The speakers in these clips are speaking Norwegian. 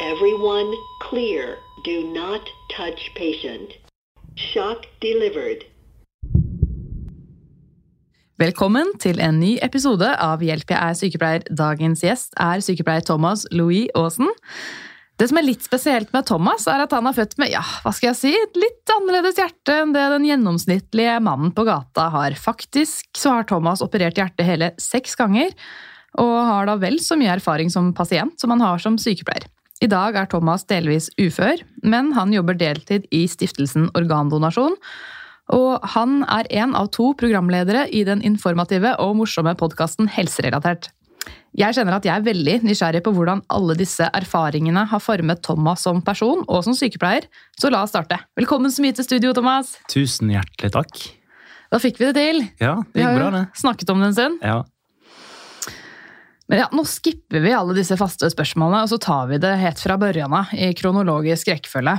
Everyone clear. Do not touch patient. Shock delivered. Velkommen til en ny episode av Hjelp, jeg er sykepleier. Dagens gjest er sykepleier Thomas Louis Aasen. Det som er litt spesielt med Thomas, er at han er født med ja, hva skal jeg si, et litt annerledes hjerte enn det den gjennomsnittlige mannen på gata har. Faktisk så har Thomas operert hjertet hele seks ganger, og har da vel så mye erfaring som pasient som han har som sykepleier. I dag er Thomas delvis ufør, men han jobber deltid i stiftelsen Organdonasjon. Og han er en av to programledere i den informative og morsomme podkasten Helserelatert. Jeg kjenner at jeg er veldig nysgjerrig på hvordan alle disse erfaringene har formet Thomas som person og som sykepleier, så la oss starte. Velkommen så mye til studio, Thomas. Tusen hjertelig takk. Da fikk vi det til. Ja, det gikk bra, det. Vi har jo snakket om det en stund. Ja. Men ja, nå skipper vi alle disse faste spørsmålene, og så tar vi det helt fra børjan i kronologisk rekkefølge.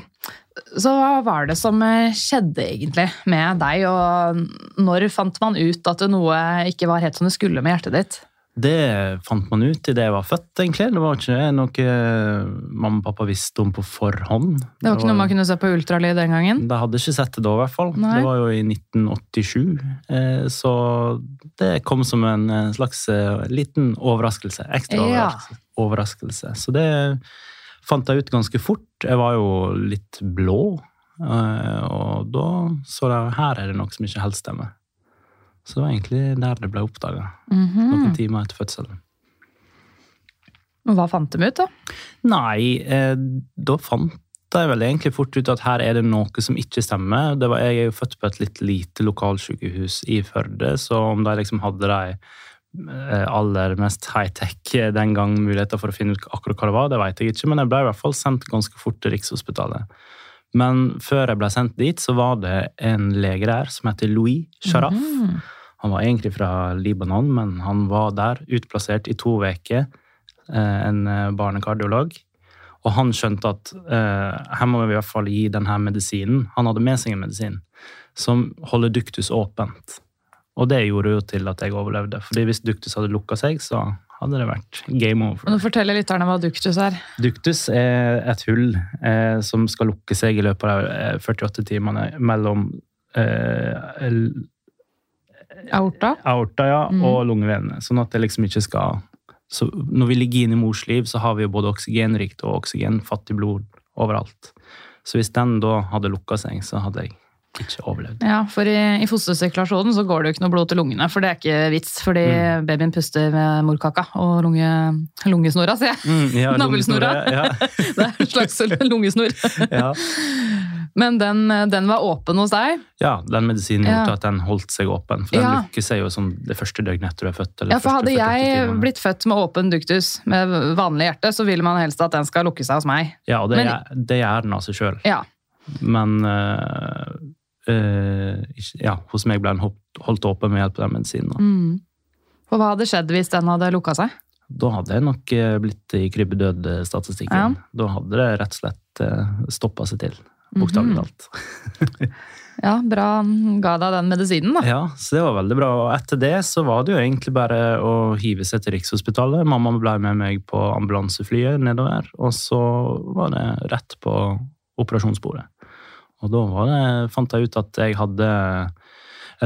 Så hva var det som eh, skjedde egentlig med deg, og når fant man ut at noe ikke var helt som det skulle med hjertet ditt? Det fant man ut idet jeg var født, egentlig. Det var ikke noe mamma og pappa visste om på forhånd. Det var ikke noe man kunne se på ultralyd den gangen? De hadde ikke sett det da, i hvert fall. Nei. Det var jo i 1987. eh, Så det kom som en slags eh, liten overraskelse. Ekstra Ja. overraskelse. Så det fant jeg ut ganske fort. Jeg var jo litt blå, eh, og da så jeg her er det noe som ikke helt stemmer. Så det var egentlig der det ble oppdaga. Mhm. Noen timer etter fødselen. Og Hva fant de ut, da? Nei, eh, da fant jeg vel egentlig fort ut at her er det noe som ikke stemmer. Det var, jeg er jo født på et litt lite lokalsykehus i Førde, så om de liksom hadde de eh, aller mest high-tech den gang muligheter for å finne ut akkurat hva det var, det vet jeg ikke, men jeg ble i hvert fall sendt ganske fort til Rikshospitalet. Men før jeg ble sendt dit, så var det en lege der som heter Louis Sharaf. Mhm. Han var egentlig fra Libanon, men han var der utplassert i to uker. eh, En eh, barnekardiolog. Og han skjønte at eh, her må vi i hvert fall gi denne medisinen. Han hadde med seg en medisin som holder duktus åpent. Og det gjorde jo til at jeg overlevde. Fordi hvis duktus hadde lukka seg, så hadde det vært game over. Nå forteller fortelle lytterne hva duktus er? Duktus er et hull eh, som skal lukke seg i løpet av eh, 48 timene mellom eh, Aorta? aorta ja, Mm. og lungevevene. Sånn at det liksom ikke skal så Når vi ligger inne i mors liv, så har vi jo både oksygenrikt og oksygenfattig blod overalt. Så hvis den da hadde lukka seg, så hadde jeg ikke overlevd. Ja, for i, i fostersirkulasjonen så går det jo ikke noe blod til lungene, for det er ikke vits, fordi Mm. babyen puster ved morkaka og lunge, lungesnora, sier jeg. Mm, ja, Navlesnora. Ja, Det er en slags lungesnor. ja. Men den, den var åpen hos deg? ja, den medisinen Ja. gjorde at den holdt seg åpen. For den Ja. lukker seg jo sånn det første døgnet etter du er født. eller Ja, for hadde jeg blitt født med åpen duktus med vanlig hjerte, så vil man helst at den skal lukke seg hos meg. Ja, og det, Men- gjør- det den av seg sjøl. Ja. Men øh, øh, ja, hos meg ble den holdt, holdt åpen med hjelp av den medisinen. Mm. Og hva hadde skjedd hvis den hadde lukka seg? Da hadde jeg nok eh, blitt i krybbedød-statistikken. Ja. Da hadde det rett og slett stoppa seg til, bokstavelig Mhm. talt. Ja, bra ga deg den medisinen, da. Ja, så det var veldig bra. Og etter det så var det jo egentlig bare å hive seg til Rikshospitalet. Mamma ble med meg på ambulanseflyet nedover, og så var det rett på operasjonsbordet. Og da var det, fant jeg ut at jeg hadde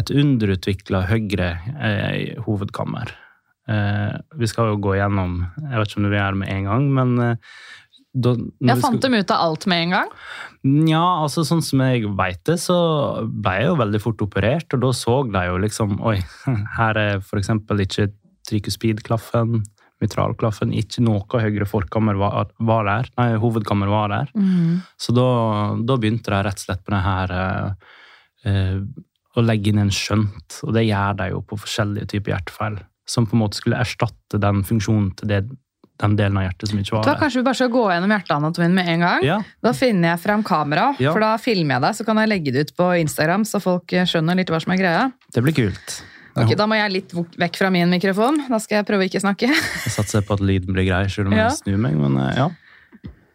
et underutvikla høyre eh, hovedkammer. Eh, vi skal jo gå gjennom Jeg vet ikke om du vil gjøre det med en gang, men eh, da, Jeg fant skal- dem ut av alt med en gang. Nja, altså sånn som jeg veit det, så ble jeg jo veldig fort operert, og da så de jo liksom Oi, her er eksempel ikke trikuspidklaffen, mitralklaffen, ikke noe høyre forkammer var, var der. Nei, hovedkammer var der. Så da, da begynte de rett og slett på det her eh, eh, å legge inn en skjønt, og det gjør de jo på forskjellige typer hjertefeil, som på en måte skulle erstatte den funksjonen til det den delen av hjertet som ikke var der. Kanskje vi bare skal gå gjennom hjerteanatomien med en gang? Ja, Da finner jeg fram kamera, Ja. for da filmer jeg deg, så kan jeg legge det ut på Instagram, så folk eh, skjønner litt hva som er greia. det blir kult. Ok, Da må jeg litt vekk fra min mikrofon. Da skal jeg prøve å ikke snakke. Jeg satser på at lyden blir grei, selv om Ja. jeg snur meg. Men eh, ja.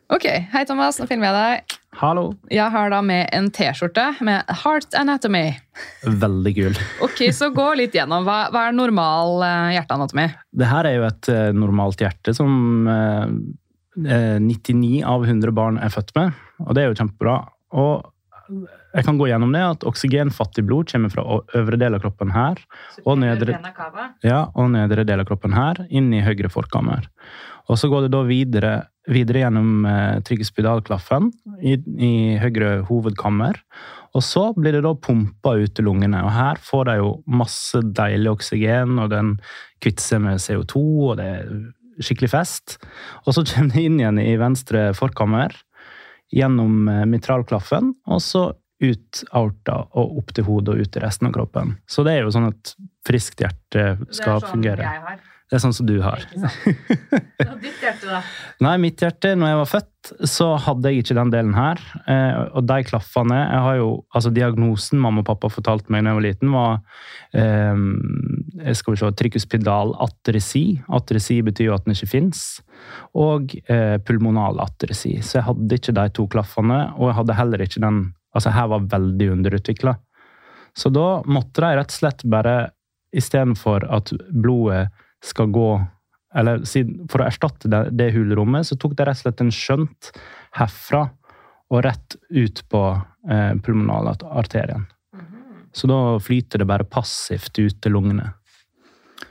Ok, Hei, Thomas. Nå filmer jeg deg. Hallo. Jeg har da med en T-skjorte med Heart Anatomy. Veldig kul. Ok, Så gå litt gjennom. Hva, hva er normal eh, hjerteanatomi? Det her er jo et uh, normalt hjerte som uh, eh, 99 av 100 barn er født med, og det er jo kjempebra. Og jeg kan gå gjennom det at oksygenfattig blod kommer fra øvre del av kroppen her, og nedre, ja, og nedre del av kroppen her, inn i høyre forkammer. Og så går det da videre, videre gjennom eh, trygghetsspedalklaffen i, i høyre hovedkammer. Og så blir det da pumpa ut til lungene, og her får de jo masse deilig oksygen, og den kvitter seg med CO2, og det er skikkelig fest. Og så kommer det inn igjen i venstre forkammer, gjennom eh, mitralklaffen, og så ut aorta og opp til hodet og ut til resten av kroppen. Så det er jo sånn at friskt hjerte skal fungere. Det er sånn som du har. Ditt hjerte, da. Nei, mitt hjerte, når jeg var født, så hadde jeg ikke den delen her. Eh, og de klaffene jeg har jo, altså Diagnosen mamma og pappa fortalte meg da jeg var liten, var eh, skal vi se, trikuspidal atresi. Atresi betyr jo at den ikke fins. Og eh, pulmonal atresi. Så jeg hadde ikke de to klaffene, og jeg hadde heller ikke den Altså, her var veldig underutvikla. Så da måtte de rett og slett bare, istedenfor at blodet skal gå eller For å erstatte det, det hulrommet, så tok det rett og slett en skjønt herfra og rett ut på eh, pulmonalarterien. Så da flyter det bare passivt ut til lungene.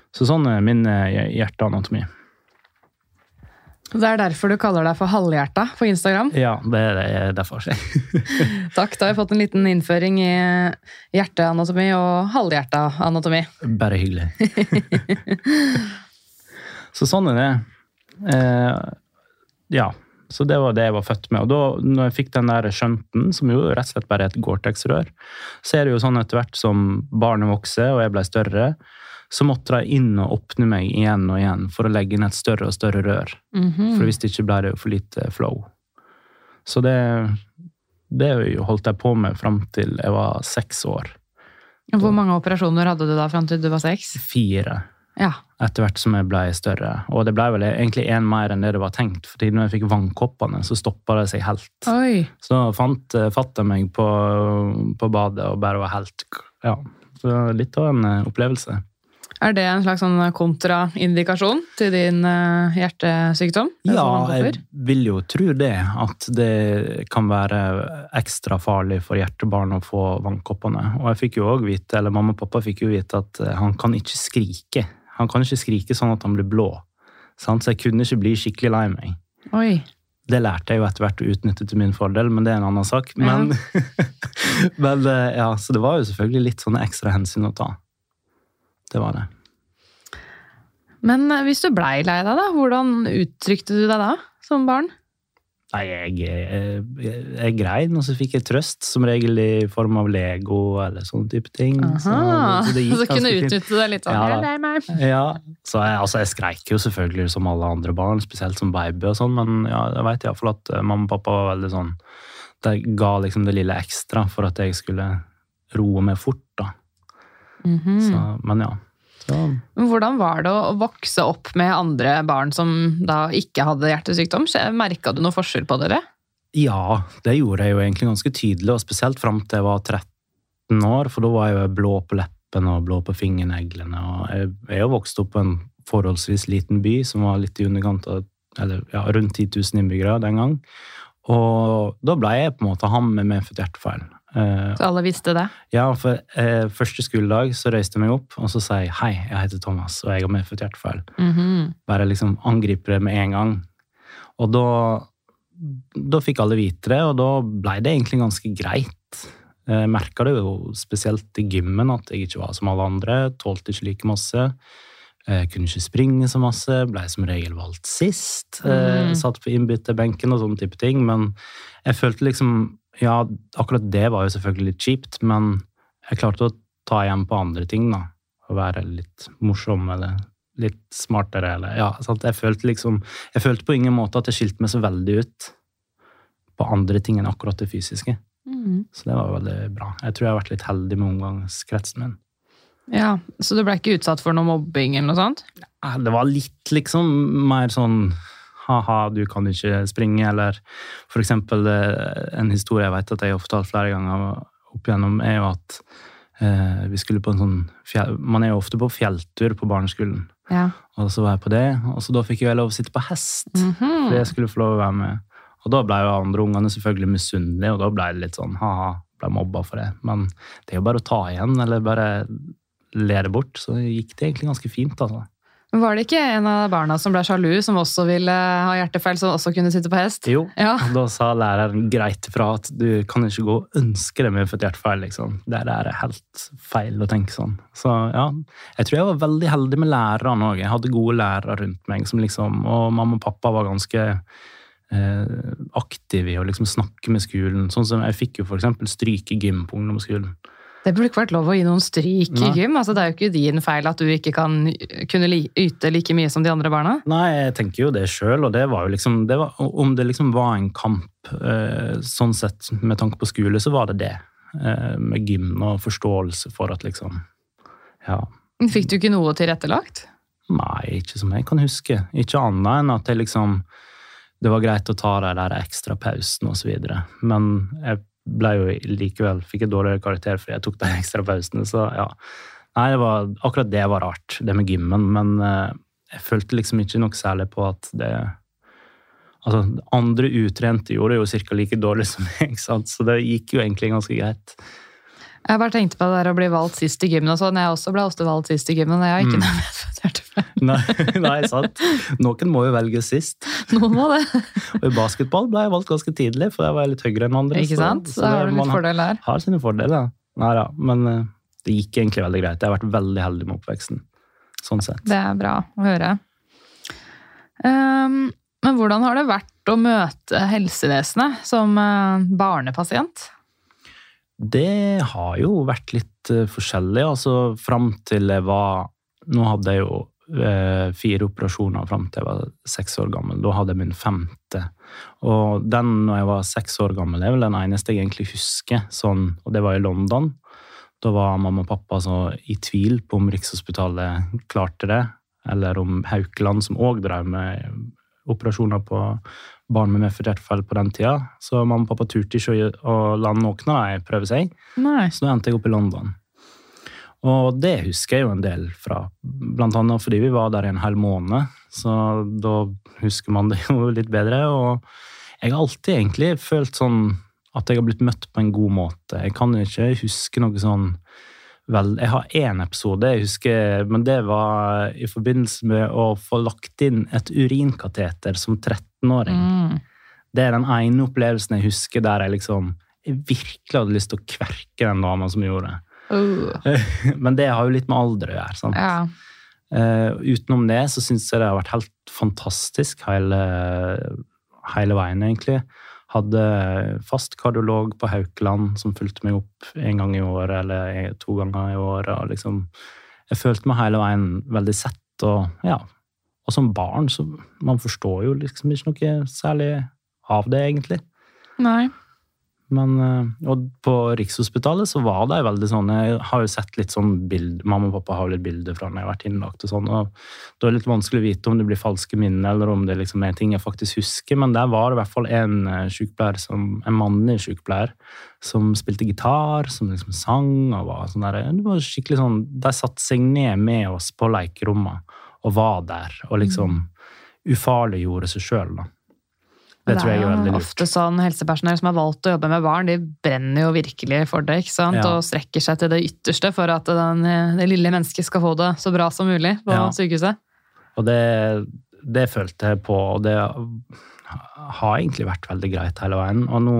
Så sånn er min eh, hjerteanatomi. Det er derfor du kaller deg for halvhjerta på Instagram. Ja, det er er derfor. Takk, da har vi fått en liten innføring i hjerteanatomi og halvhjerta anatomi. Bare hyggelig. så sånn er det. Eh, ja, så det var det jeg var født med. Og da når jeg fikk den der skjønten, som jo rett og slett bare er et Gore-Tex-rør, så er det jo sånn etter hvert som barnet vokser og jeg ble større, så måtte de inn og åpne meg igjen og igjen for å legge inn et større og større rør. Mhm. For hvis det ikke ble det jo for lite flow. Så det, det holdt jeg på med fram til jeg var seks år. Hvor mange operasjoner hadde du da fram til du var seks? Fire. Ja. etter hvert som jeg ble større. Og det ble vel egentlig én mer enn det det var tenkt. fordi når jeg fikk vannkoppene, så stoppa det seg helt. Oi. Så fant uh, fatter meg på, på badet og bare var helt Ja. Så litt av en eh, opplevelse. Er det en slags sånn kontraindikasjon til din eh, hjertesykdom? Ja, Altså jeg vil jo tro det. At det kan være ekstra farlig for hjertebarn å få vannkoppene. Og jeg fikk jo også vite, eller mamma og pappa fikk jo vite at eh, han kan ikke skrike. Han kan ikke skrike sånn at han blir blå. Så jeg kunne ikke bli skikkelig lei meg. Oi. Det lærte jeg jo etter hvert å utnytte til min fordel, men det er en annen sak. Men, men eh, ja, Så det var jo selvfølgelig litt sånne ekstra hensyn å ta. Det var det. Men eh, hvis du blei lei deg, da, hvordan uttrykte du deg da, som barn? Nei, jeg, jeg, jeg grein, og så fikk jeg trøst, som regel i form av Lego eller sånne type ting. Aha, så det gikk du kunne utnytte det litt sånn? Ja, meg. Ja, så jeg, altså jeg skreik jo selvfølgelig som alle andre barn, spesielt som baby og sånn, men ja, jeg vet iallfall at eh, mamma og pappa var veldig sånn De ga liksom det lille ekstra for at jeg skulle roe meg fort, da. -hmm. Så, men ja. Så, Hvordan var det å vokse opp med andre barn som da ikke hadde hjertesykdom? Merka du noe forskjell på dere? ja, det gjorde jeg jo egentlig ganske tydelig, og spesielt fram til jeg var 13 år, for da var jeg jo blå på leppene og blå på fingerneglene. og Jeg jeg jo vokst opp på en forholdsvis liten by som var litt i underkant av eller ja, rundt 10 000 innbyggere den gang. Og da ble jeg på en måte han med medfødt hjertefeil. Eh, Så alle visste det? ja, for eh, første skoledag så røyste jeg meg opp, og så sa jeg hei, jeg heter Thomas, og jeg har medfødt hjertefeil. Mhm. Bare liksom angripe det med en gang. Og da, da fikk alle vite det, og da ble det egentlig ganske greit. Jeg merka det jo spesielt i gymmen at jeg ikke var som alle andre, tålte ikke like masse. Jeg kunne ikke springe så masse, ble som regel valgt sist. eh, Mm. Satt på innbytterbenken og sånne type ting. Men jeg følte liksom Ja, akkurat det var jo selvfølgelig litt kjipt, men jeg klarte å ta igjen på andre ting, da. Å være litt morsom eller litt smartere. Eller, ja, sant? Jeg, følte liksom, jeg følte på ingen måte at jeg skilte meg så veldig ut på andre ting enn akkurat det fysiske. Mm. Så det var veldig bra. Jeg tror jeg har vært litt heldig med omgangskretsen min. Ja, Så du ble ikke utsatt for noe mobbing eller noe sånt? Ja, Det var litt liksom mer sånn ha-ha, du kan ikke springe, eller eksempel eh, en historie jeg vet at jeg har fortalt flere ganger opp igjennom, er jo at eh, vi skulle på en sånn fjell, Man er jo ofte på fjelltur på barneskolen, Ja. og så var jeg på det, og så da fikk jeg lov å sitte på hest. Mm -hmm. For jeg skulle få lov å være med. Og da ble jo andre ungene selvfølgelig misunnelige, og da ble det litt sånn ha-ha, ble mobba for det. Men det er jo bare å ta igjen, eller bare le det bort, så gikk det egentlig ganske fint, altså. Var det ikke en av barna som ble sjalu, som også ville ha hjertefeil, som også kunne sitte på hest? Jo, Ja. da sa læreren greit fra at du kan ikke gå og ønske deg medfødt hjertefeil, liksom. Det er helt feil å tenke sånn. Så ja, jeg tror jeg var veldig heldig med lærerne òg. Jeg hadde gode lærere rundt meg, som liksom, og mamma og pappa var ganske eh, aktive i å liksom snakke med skolen. Sånn som jeg fikk jo eksempel stryk i gym på ungdomsskolen. Det burde ikke vært lov å gi noen stryk i gym. Altså, det er jo ikke din feil at du ikke kan kunne yte like mye som de andre barna. Nei, jeg tenker jo det sjøl, og det var jo liksom det var, Om det liksom var en kamp eh, sånn sett med tanke på skole, så var det det. Eh, med gym og forståelse for at liksom Ja. Fikk du ikke noe tilrettelagt? Nei, ikke som jeg kan huske. Ikke annet enn at jeg liksom Det var greit å ta de der ekstra pausene osv. Men jeg ble jo likevel Fikk et dårligere karakter fordi jeg tok de ekstra pausene, så ja. Nei, det var, akkurat det var rart, det med gymmen, men eh, jeg følte liksom ikke noe særlig på at det Altså, andre utrente gjorde det jo ca. like dårlig som meg, sant? så det gikk jo egentlig ganske greit. Jeg bare tenkte på det der å bli valgt sist i gymmen og sånn. Jeg også ble ofte valgt sist i gymmen, og jeg har ikke Mm. noe medfødt. Nei, nei, sant? Noen må jo velge sist. Noen må det. Og i basketball ble jeg valgt ganske tidlig, for jeg var litt høyere enn andre. Ikke så- sant? så Da har du litt fordel der. Har sine fordeler. Nei da, men eh, det gikk egentlig veldig greit. Jeg har vært veldig heldig med oppveksten. Sånn sett. Det er bra å høre. Um, men hvordan har det vært å møte helsevesenet som eh, barnepasient? Det har jo vært litt eh, forskjellig. Altså fram til jeg var Nå hadde jeg jo eh, fire operasjoner fram til jeg var seks år gammel. Da hadde jeg min femte. Og den når jeg var seks år gammel, er vel den eneste jeg egentlig husker. Sånn, og det var i London. Da var mamma og pappa i tvil på om Rikshospitalet klarte det, eller om Haukeland, som òg drev med operasjoner på barn med medfødt hjertefeil på den tida. Så mamma og pappa turte ikke å la noen av dem prøve seg. Nei. Så nå endte jeg opp i London. Og det husker jeg jo en del fra, blant annet fordi vi var der i en hel måned. Så da husker man det jo litt bedre. Og jeg har alltid egentlig følt sånn at jeg har blitt møtt på en god måte. Jeg kan ikke huske noe sånn Vel, jeg har én episode, jeg husker, men det var i forbindelse med å få lagt inn et urinkateter som 13-åring. Mm. Det er den ene opplevelsen jeg husker der jeg liksom jeg virkelig hadde lyst til å kverke den dama som gjorde det. Uh, Men det har jo litt med alder å gjøre. sant? ja. Uh, utenom det så syns jeg det har vært helt fantastisk hele, hele veien, egentlig. Hadde fast kardiolog på Haukeland som fulgte meg opp en gang i året eller to ganger i året. liksom, Jeg følte meg hele veien veldig sett. Og ja, og som barn så man forstår jo liksom ikke noe særlig av det, egentlig. Nei. Men, eh, og på Rikshospitalet så var de veldig sånn Jeg har jo sett litt sånn bild, Mamma og pappa har jo litt bilder fra når jeg har vært innlagt. og sånn, og Da er det litt vanskelig å vite om det blir falske minner, eller om det liksom er ting jeg faktisk husker. Men der var det i hvert fall en eh, sykepleier, som, en mannlig sykepleier som spilte gitar, som liksom sang. og var sånn der, det var skikkelig sånn, De satte seg ned med oss på lekerommet og var der, og liksom ufarliggjorde seg sjøl. Det tror jeg er veldig lurt. ofte sånn helsepersonell som har valgt å jobbe med barn, de brenner jo virkelig for det, ikke sant? Ja. Og strekker seg til det ytterste for at den, det lille mennesket skal få det så bra som mulig på Ja. sykehuset. Og det, det følte jeg på, og det har egentlig vært veldig greit hele veien. Og nå,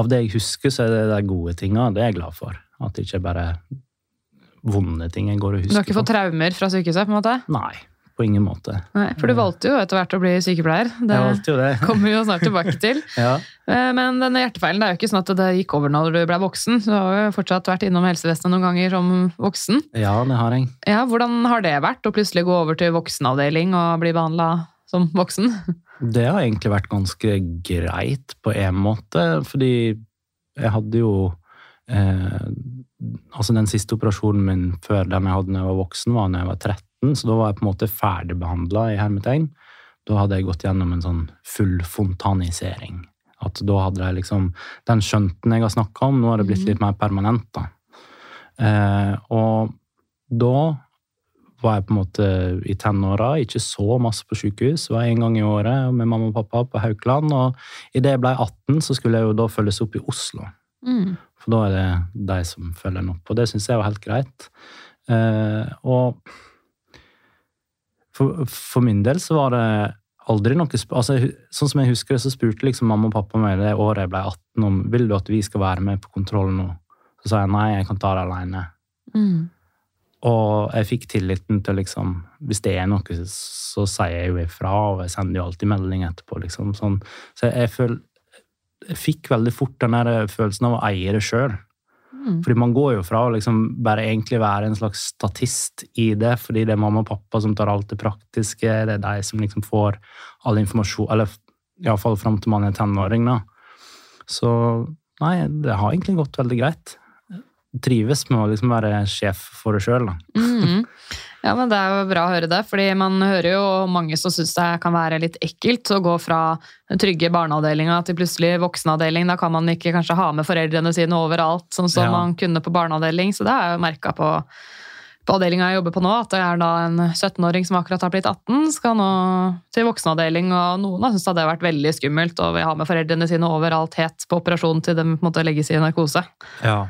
av det jeg husker, så er det de gode tinga, det er jeg glad for. At det ikke bare vonde ting jeg går og Du har ikke fått traumer fra sykehuset, på en måte? Nei, På ingen måte. Nei, For du valgte jo etter hvert å bli sykepleier. Det Jeg valgte jo det. kommer vi jo snart tilbake til. Ja. Eh, Men denne hjertefeilen det er jo ikke sånn at det gikk over når du ble voksen. Du har jo fortsatt vært innom helsevesenet noen ganger som voksen. ja, det har jeg. Ja, Hvordan har det vært å plutselig gå over til voksenavdeling og bli behandla som voksen? Det har egentlig vært ganske greit på en måte, fordi jeg hadde jo eh, Altså, den siste operasjonen min før den jeg hadde da jeg var voksen, var da jeg var 13, så da var jeg på en måte ferdigbehandla i hermetegn. Da hadde jeg gått gjennom en sånn full fontanisering. At da hadde jeg liksom Den skjønten jeg har snakka om, nå har det blitt litt mer permanent, da. Eh, og da var jeg på en måte i tenåra, ikke så masse på sykehus. Var en gang i året med mamma og pappa på Haukeland. Og idet jeg ble 18, så skulle jeg jo da følges opp i Oslo. Mm. For da er det de som følger en opp, og det syns jeg var helt greit. Eh, og for, for min del så var det aldri noe altså, Sånn som jeg husker det, så spurte liksom mamma og pappa meg det året jeg ble 18 om vil du at vi skal være med på kontroll nå. Så sa jeg nei, jeg kan ta det alene. Mm. Og jeg fikk tilliten til liksom Hvis det er noe, så sier jeg jo ifra, og jeg sender jo alltid melding etterpå. liksom sånn. Så jeg, jeg føl Jeg fikk veldig fort den der følelsen av å eie det sjøl. Mm. Fordi man går jo fra å liksom bare egentlig være en slags statist i det, fordi det er mamma og pappa som tar alt det praktiske, det er de som liksom får all informasjon, eller iallfall fram til man er tenåring, da. Så nei, det har egentlig gått veldig greit. Trives med å liksom være sjef for det sjøl, da. Mhm. Ja, men Det er jo bra å høre det, fordi man hører jo mange som syns det kan være litt ekkelt å gå fra den trygge barneavdelinga til plutselig voksenavdeling. Da kan man ikke kanskje ha med foreldrene sine overalt, sånn som Ja. man kunne på barneavdeling. Så det jeg jo merka på, på avdelinga jeg jobber på nå, at det er da en 17-åring som akkurat har blitt 18, skal nå til voksenavdeling. Og noen har syntes det hadde vært veldig skummelt å ha med foreldrene sine overalt het på operasjon til de på en måte legges i narkose. Ja.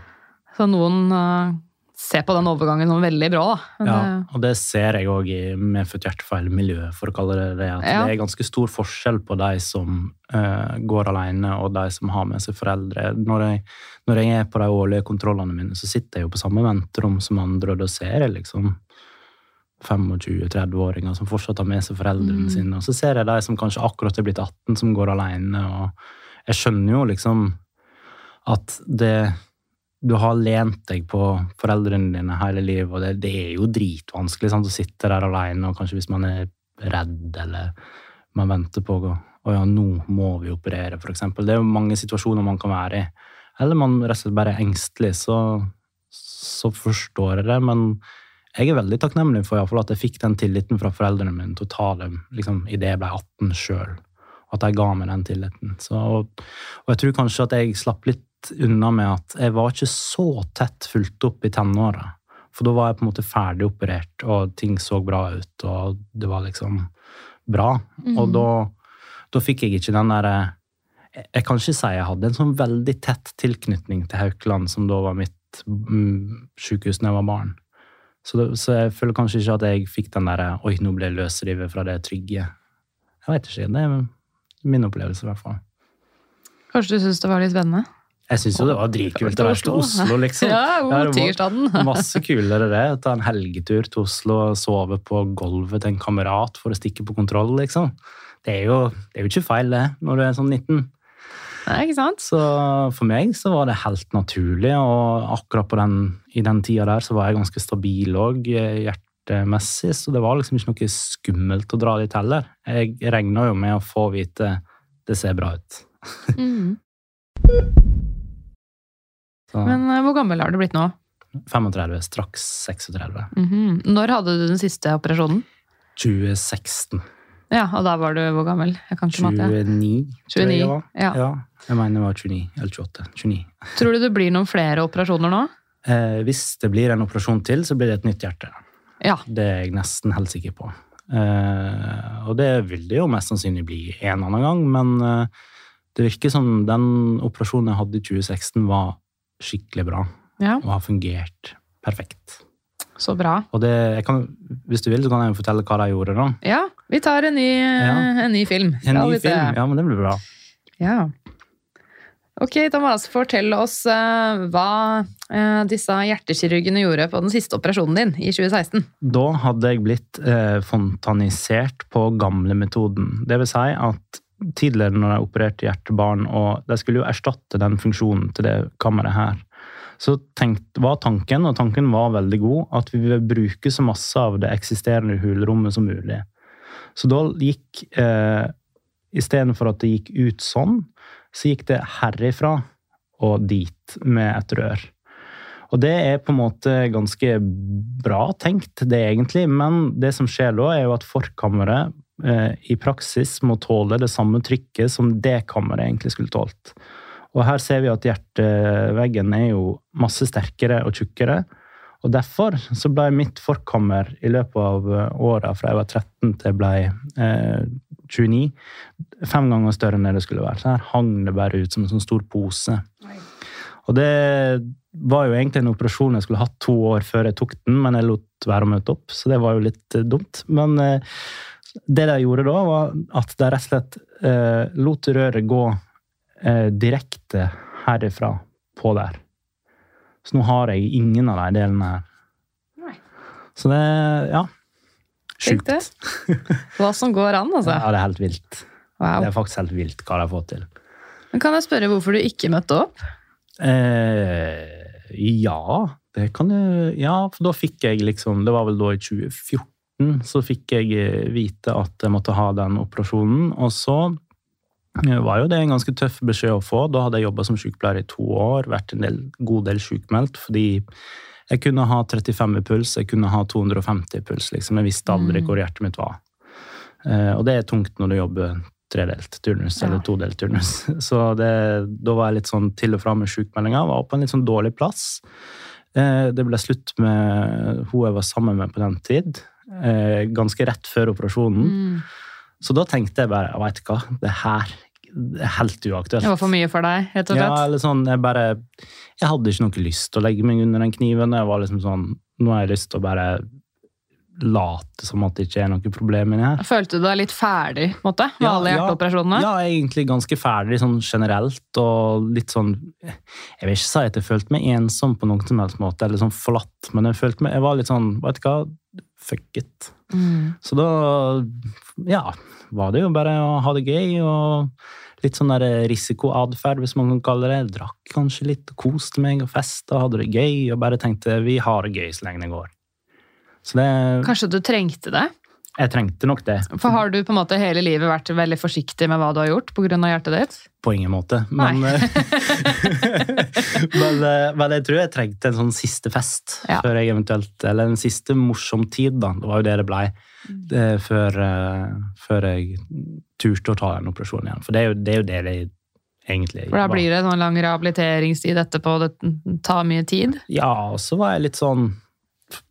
Så noen eh, ser på den overgangen som veldig bra, da. Ja, det- og det ser jeg òg i medfødt hjertefeil-miljøet, for å kalle det det. At Ja. det er ganske stor forskjell på de som uh, går alene, og de som har med seg foreldre. Når jeg, når jeg er på de årlige kontrollene mine, så sitter jeg jo på samme venterom som andre, og da ser jeg liksom 25-30-åringer som fortsatt har med seg foreldrene Mm. sine. Og så ser jeg de som kanskje akkurat er blitt 18, som går alene. Og jeg skjønner jo liksom at det Du har lent deg på foreldrene dine hele livet, og det, det er jo dritvanskelig sant, å sitte der alene, og kanskje hvis man er redd, eller man venter på å å ja, nå må vi operere, eksempel. Det er jo mange situasjoner man kan være i. Eller man rett og slett bare er engstelig, så, så forstår jeg det. Men jeg er veldig takknemlig for at jeg fikk den tilliten fra foreldrene mine til å ta dem liksom, idet jeg ble 18 sjøl. At de ga meg den tilliten. Så, og, og jeg tror kanskje at jeg slapp litt unna med at jeg var ikke så tett fulgt opp i tenåra. For da var jeg på en måte ferdig operert, og ting så bra ut, og det var liksom bra. Og da, da fikk jeg ikke den derre jeg, jeg kan ikke si jeg hadde en sånn veldig tett tilknytning til Haukeland, som da var mitt mm, sykehus da jeg var barn. Så, det, så jeg føler kanskje ikke at jeg fikk den derre Oi, nå ble jeg løsrevet fra det trygge. Jeg vet ikke. Det er min opplevelse, i hvert fall. Kanskje du syns det var litt spennende? Jeg syns jo det var dritkult å være til Oslo, liksom. Ja, det. Masse kulere det. Ta en helgetur til Oslo og sove på gulvet til en kamerat for å stikke på kontroll, liksom. Det er jo, det er jo ikke feil, det, når du er sånn 19. Nei, ikke sant? Så for meg så var det helt naturlig, og akkurat på den, i den tida der så var jeg ganske stabil òg, hjertemessig, så det var liksom ikke noe skummelt å dra dit heller. Jeg regna jo med å få vite det ser bra ut. Mm. Så Men eh, hvor gammel har du blitt nå? 35, straks 36. Mhm. Når hadde du den siste operasjonen? 2016. Ja, og da var du hvor gammel? Jeg kan ikke matte. 29, tror jeg 29, jeg var. ja. ja. Jeg mener det var 29, eller 28. 29. Tror du det blir noen flere operasjoner nå? Eh, hvis det blir en operasjon til, så blir det et nytt hjerte. Ja. Det er jeg nesten helt sikker på. Eh, og det vil det jo mest sannsynlig bli en annen gang, men eh, det virker som den operasjonen jeg hadde i 2016 var skikkelig bra, ja. og har fungert perfekt. Så bra. Og det, kan, hvis du vil, så kan jeg jo fortelle hva de gjorde da. Ja, vi tar en ny, Ja. en ny film. En ny film, se. ja, men det blir bra. Ja. Ok, Thomas, fortell oss uh, hva uh, disse hjertekirurgene gjorde på den siste operasjonen din i 2016. Da hadde jeg blitt uh, fontanisert på gamlemetoden. Det vil si at tidligere når jeg opererte hjertebarn, og de skulle jo erstatte den funksjonen til det kammeret her, så tenkt, var tanken, og tanken var veldig god, at vi vil bruke så masse av det eksisterende hulrommet som mulig. Så da gikk eh, Istedenfor at det gikk ut sånn, så gikk det herifra og dit med et rør. Og det er på en måte ganske bra tenkt, det egentlig, men det som skjer da, er jo at forkammeret i praksis må tåle det samme trykket som det kammeret egentlig skulle tålt. Og her ser vi at hjerteveggen er jo masse sterkere og tjukkere. Og derfor så ble mitt forkammer i løpet av åra fra jeg var 13 til jeg ble eh, 29, fem ganger større enn det det skulle være. Så her hang det bare ut som en sånn stor pose. Og det var jo egentlig en operasjon jeg skulle hatt to år før jeg tok den, men jeg lot være å møte opp, så det var jo litt eh, dumt. Men eh, det de gjorde da, var at de rett og slett eh, lot røret gå eh, direkte herifra på der. Så nå har jeg ingen av de delene her. Nei. Så det Ja. Sjukt. Hva som går an, altså. Ja, det er helt vilt. Wow. Det er faktisk helt vilt hva de har fått til. Men kan jeg spørre hvorfor du ikke møtte opp? Eh, ja, det kan du Ja, for da fikk jeg liksom Det var vel da i 2014 så fikk jeg eh, vite at jeg måtte ha den operasjonen. Og så eh, var jo det en ganske tøff beskjed å få. Da hadde jeg jobba som sykepleier i to år, vært en del, god del sykmeldt fordi jeg kunne ha 35 i puls, jeg kunne ha 250 i puls. liksom. Jeg visste aldri hvor hjertet mitt var. Eh, og det er tungt når du jobber tredelt turnus Ja. eller todelt turnus. Så det, da var jeg litt sånn til og fra med sykmeldinga, Var på en litt sånn dårlig plass. Det ble slutt med hun jeg var sammen med på den tid. Eh, ganske rett før operasjonen. Mm. Så da tenkte jeg bare veit du hva, det her det er helt uaktuelt. Det var for mye for deg, rett og slett? Ja, eller sånn, jeg bare Jeg hadde ikke noe lyst til å legge meg under den kniven. Jeg var liksom sånn Nå har jeg lyst til å bare late som at det ikke er noe problem inni her. Følte du deg litt ferdig måte, med Ja, alle ja. hjerteoperasjonene? Ja, egentlig ganske ferdig sånn generelt, og litt sånn Jeg vil ikke si at jeg følte meg ensom på noen som helst måte, eller sånn forlatt, men jeg følte meg Jeg var litt sånn Vet du hva, fuck it. Mm. Så da ja, var det jo bare å ha det gøy og litt sånn risikoatferd, hvis man kan kalle det. Jeg drakk kanskje litt koste meg og festa, hadde det gøy og bare tenkte vi har det gøy så lenge det går. Så det Kanskje du trengte det? Jeg trengte nok det. For har du på en måte hele livet vært veldig forsiktig med hva du har gjort pga. hjertet ditt? På ingen måte. Men, men, eh, men jeg tror jeg trengte en sånn siste fest Ja. før jeg eventuelt Eller en siste morsom tid, da. Det var jo det det blei. Det, før, eh, før jeg turte å ta den operasjonen igjen. For det er jo det er jo det, jeg egentlig For da blir det en sånn lang rehabiliteringstid etterpå, det tar mye tid. Ja, og så var jeg litt sånn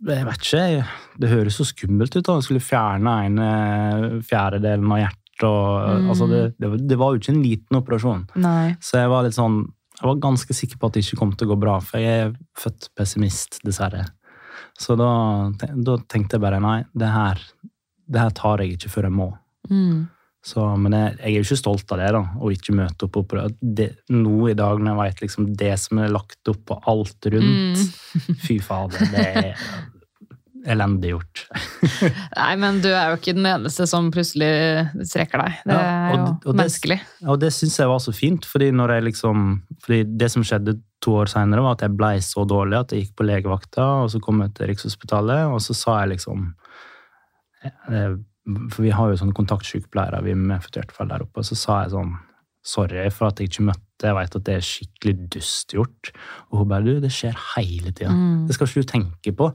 Jeg vet ikke. Det høres så skummelt ut da jeg skulle fjerne en fjerdedelen av hjertet. Og, Mm. altså det, det var jo ikke en liten operasjon. Nei. Så jeg var litt sånn Jeg var ganske sikker på at det ikke kom til å gå bra, for jeg er født pessimist, dessverre. Så da, da tenkte jeg bare nei, det her, det her tar jeg ikke før jeg må. Mm. Så, men jeg, jeg er jo ikke stolt av det, da, å ikke møte opp. og det, nå i dag, når jeg vet liksom det som er lagt opp på alt rundt Mm. Fy fader, det er elendig gjort. Nei, men du er jo ikke den eneste som plutselig strekker deg. Det Ja, er jo og det- menneskelig. Og det syns jeg var så fint, fordi når jeg liksom fordi det som skjedde to år seinere, var at jeg blei så dårlig at jeg gikk på legevakta, og så kom jeg til Rikshospitalet, og så sa jeg liksom eh, For vi har jo sånne kontaktsykepleiere, vi med fall der oppe, og så sa jeg sånn Sorry for at jeg ikke møtte, jeg vet at det er skikkelig dust gjort. Og hun bare du, det skjer hele tida. Mm. Det skal ikke du tenke på.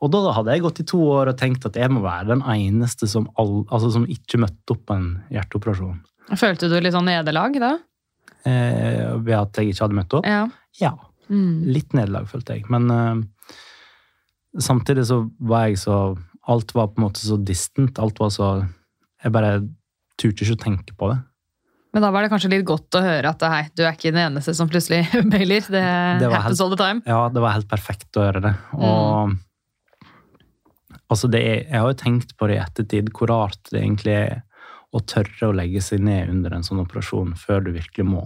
Og da hadde jeg gått i to år og tenkt at jeg må være den eneste som, all, altså som ikke møtte opp på en hjerteoperasjon. Følte du litt sånn nederlag da? Eh, ved at jeg ikke hadde møtt opp? Ja. Ja, Mm. litt nederlag, følte jeg. Men eh, samtidig så var jeg så Alt var på en måte så distant. Alt var så Jeg bare turte ikke å tenke på det. Men da var det kanskje litt godt å høre at hei, du er ikke den eneste som plutselig mailer. Det, Det happens helt- all the time. Ja, det var helt perfekt å høre det. Og altså det er, Jeg har jo tenkt på det i ettertid, hvor rart det egentlig er å tørre å legge seg ned under en sånn operasjon før du virkelig må.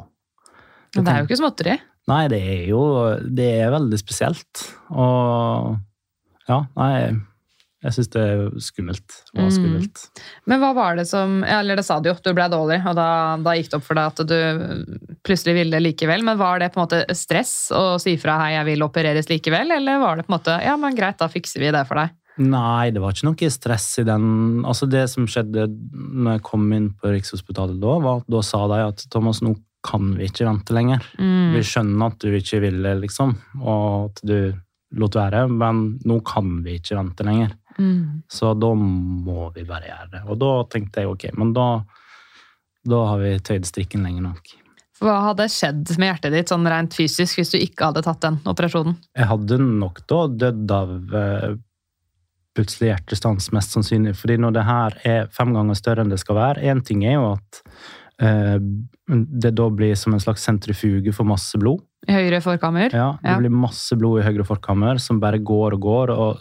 Men det er jo ikke småtteri. Nei, det er jo Det er veldig spesielt. Og ja, nei Jeg syns det er skummelt. Og skummelt. Mm. Men hva var det som Eller det sa du jo, du ble dårlig, og da, da gikk det opp for deg at du plutselig ville likevel. Men var det på en måte stress å si fra 'hei, jeg vil opereres likevel', eller var det på en måte 'ja, men greit, da fikser vi det for deg'? Nei, det var ikke noe stress i den. Altså Det som skjedde når jeg kom inn på Rikshospitalet da, var at da sa de at Thomas, nå kan vi ikke vente lenger. Mm. Vi skjønner at du ikke ville, liksom, og at du lot være, men nå kan vi ikke vente lenger. Mm. Så da må vi bare gjøre det. Og da tenkte jeg ok, men da, da har vi tøyd strikken lenge nok. Hva hadde skjedd med hjertet ditt sånn rent fysisk hvis du ikke hadde tatt den operasjonen? Jeg hadde nok da dødd av eh, plutselig hjertestans, mest sannsynlig. Fordi når det her er fem ganger større enn det skal være Én ting er jo at eh, det da blir som en slags sentrifuge for masse blod. I høyre forkammer? Ja, Det Ja. blir masse blod i høyre forkammer som bare går og går. Og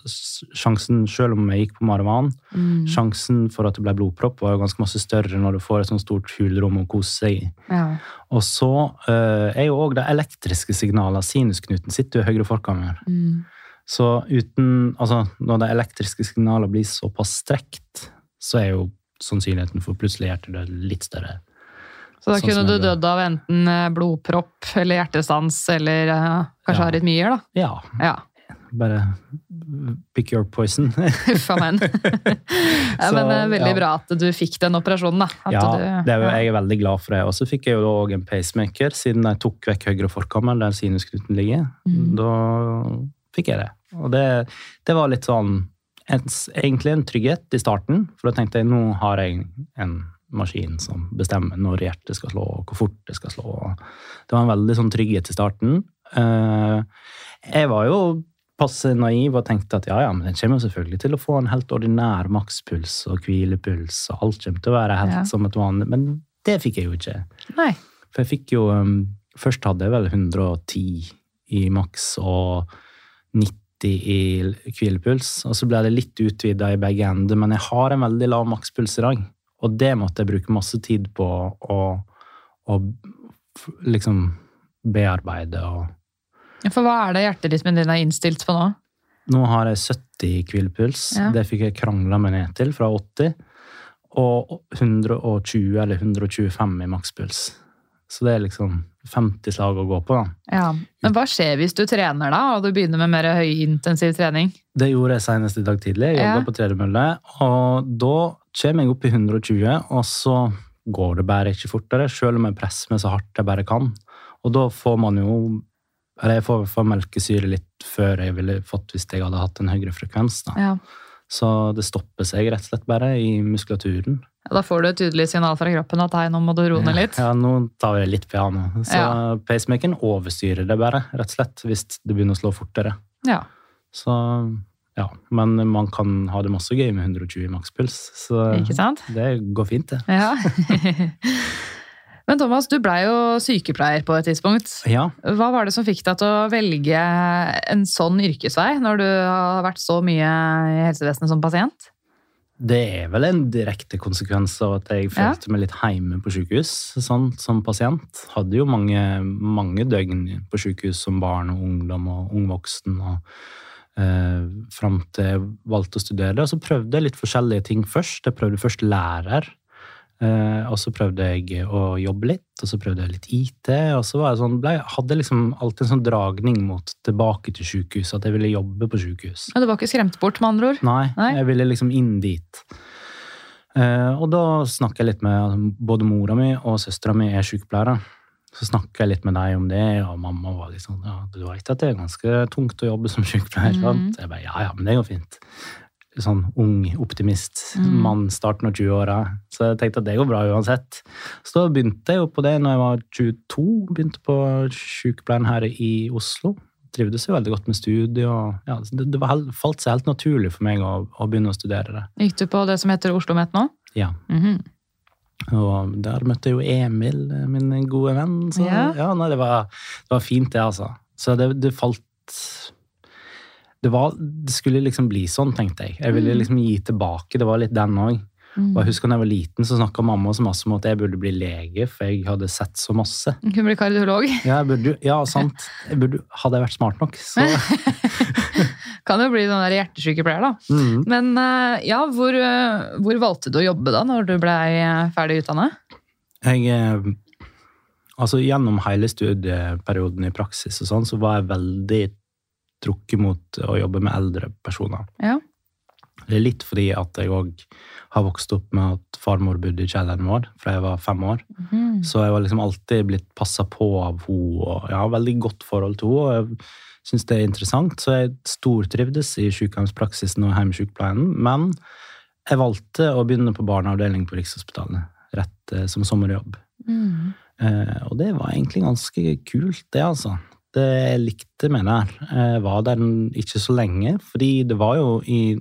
sjansen, selv om jeg gikk på Marvan, Mm. sjansen for at det ble blodpropp, var jo ganske masse større når du får et sånt stort hulrom å kose seg i. Ja. Og så eh, er jo òg de elektriske signalene Sinusknuten sitter jo i høyre forkammer. Mm. Så uten Altså, når de elektriske signalene blir såpass strekt, så er jo sannsynligheten for plutselig hjertedød litt større. Så da Sånn kunne du dødd av enten eh, blodpropp eller hjertestans eller eh, kanskje Ja. arytmier, da. Ja, Ja. bare pick your poison. Huff a meg. men det er veldig ja. bra at du fikk den operasjonen, da. At ja, du, det er jo, jeg er veldig glad for det. Og så fikk jeg jo òg en pacemaker, siden jeg tok vekk høyre forkammer, der sinusknuten ligger. Mm. Da fikk jeg det. Og det, det var litt sånn en, Egentlig en trygghet i starten, for da tenkte jeg nå har jeg en maskin som bestemmer når hjertet skal slå, og hvor fort det skal slå. Det var en veldig sånn trygghet i starten. Eh, jeg var jo passe naiv og tenkte at ja, ja, men den kommer selvfølgelig til å få en helt ordinær makspuls og hvilepuls, og alt kommer til å være helt Ja. som et vanlig Men det fikk jeg jo ikke. Nei. For jeg fikk jo um, Først hadde jeg vel 110 i maks og 90 i hvilepuls. Og så ble det litt utvida i begge ender, men jeg har en veldig lav makspuls i dag. Og det måtte jeg bruke masse tid på å, å liksom bearbeide og For hva er det hjerterytmen din er innstilt på nå? Nå har jeg 70 i hvilepuls. Ja. Det fikk jeg krangla meg ned til fra 80. Og 120 eller 125 i makspuls. Så det er liksom 50 slag å gå på. Ja. Men hva skjer hvis du trener, da, og du begynner med mer høyintensiv trening? Det gjorde jeg senest i dag tidlig. Jeg jobba Ja. på tredemølle. Og da kommer jeg opp i 120, og så går det bare ikke fortere, selv om jeg presser meg så hardt jeg bare kan. Og da får man jo Eller jeg får, får melkesyre litt før jeg ville fått hvis jeg hadde hatt en høyere frekvens. da. Ja. Så det stopper seg rett og slett bare i muskulaturen. Da får du et tydelig signal fra kroppen at hei, nå må du roe ned litt. Ja, nå tar vi litt piano. Så Ja. pacemakeren overstyrer det bare, rett og slett, hvis det begynner å slå fortere. Ja. Så ja, men man kan ha det masse gøy med 120 makspuls. Så det går fint, det. Ja. Men Thomas, du blei jo sykepleier på et tidspunkt. Ja, Hva var det som fikk deg til å velge en sånn yrkesvei, når du har vært så mye i helsevesenet som pasient? Det er vel en direkte konsekvens av at jeg Ja. følte meg litt hjemme på sykehus sånn, som pasient. Hadde jo mange, mange døgn på sykehus som barn og ungdom og ungvoksen. og eh, Fram til jeg valgte å studere. Og så prøvde jeg litt forskjellige ting først. Jeg prøvde først lærer. Eh, og så prøvde jeg å jobbe litt, og så prøvde jeg litt IT. Og så var jeg sånn, ble, hadde liksom alltid en sånn dragning mot tilbake til sykehus, at jeg ville jobbe på sykehus. Men du var ikke skremt bort, med andre ord? Nei, Nei? jeg ville liksom inn dit. Eh, og da snakka jeg litt med både mora mi og søstera mi er sykepleiere. Så snakka jeg litt med deg om det, og mamma var litt sånn ja, du vet at det er ganske tungt å jobbe som sykepleier. Mm. sant? Jeg bare ja, ja, men det går fint. Sånn ung optimist. Mm. Mann starten av 20-åra. Så jeg tenkte at det går bra uansett. Så da begynte jeg jo på det når jeg var 22. Begynte på sykepleien her i Oslo trivdes jo veldig godt med studiet. og ja, det, det var, hel- falt seg helt naturlig for meg å, å begynne å studere det. Gikk du på det som heter Oslo Met nå? Ja, Mhm. Og der møtte jeg jo Emil, min gode venn. Så Ja. ja, nei, det, var, det var fint, det, altså. Så det, det falt det, var, det skulle liksom bli sånn, tenkte jeg. Jeg ville Mm. liksom gi tilbake. Det var litt den òg. Og jeg husker da jeg var liten, så snakka mamma så masse om at jeg burde bli lege, for jeg hadde sett så masse. Du kunne bli kardiolog. Ja, burde, ja sant. Jeg burde, hadde jeg vært smart nok, så Kan jo bli sånn hjertesykepleier, da. mm. Men eh, ja, hvor, eh, hvor valgte du å jobbe da, når du ble ferdig utdannet? Jeg eh, Altså, gjennom hele studieperioden i praksis og sånn, så var jeg veldig trukket mot å jobbe med eldre personer. Ja. Det er litt fordi at jeg òg har vokst opp med at farmor bodde i kjelleren vår fra jeg var fem år. Mm. Så jeg var liksom alltid blitt passa på av henne, og jeg har veldig godt forhold til henne. og Jeg syns det er interessant, så jeg stortrivdes i sykehjemspraksisen og hjemmesykepleien. Men jeg valgte å begynne på barneavdeling på Rikshospitalet, rett eh, som sommerjobb. Mm. Eh, og det var egentlig ganske kult, det, altså. Det jeg likte med den. Var der ikke så lenge, fordi det var jo i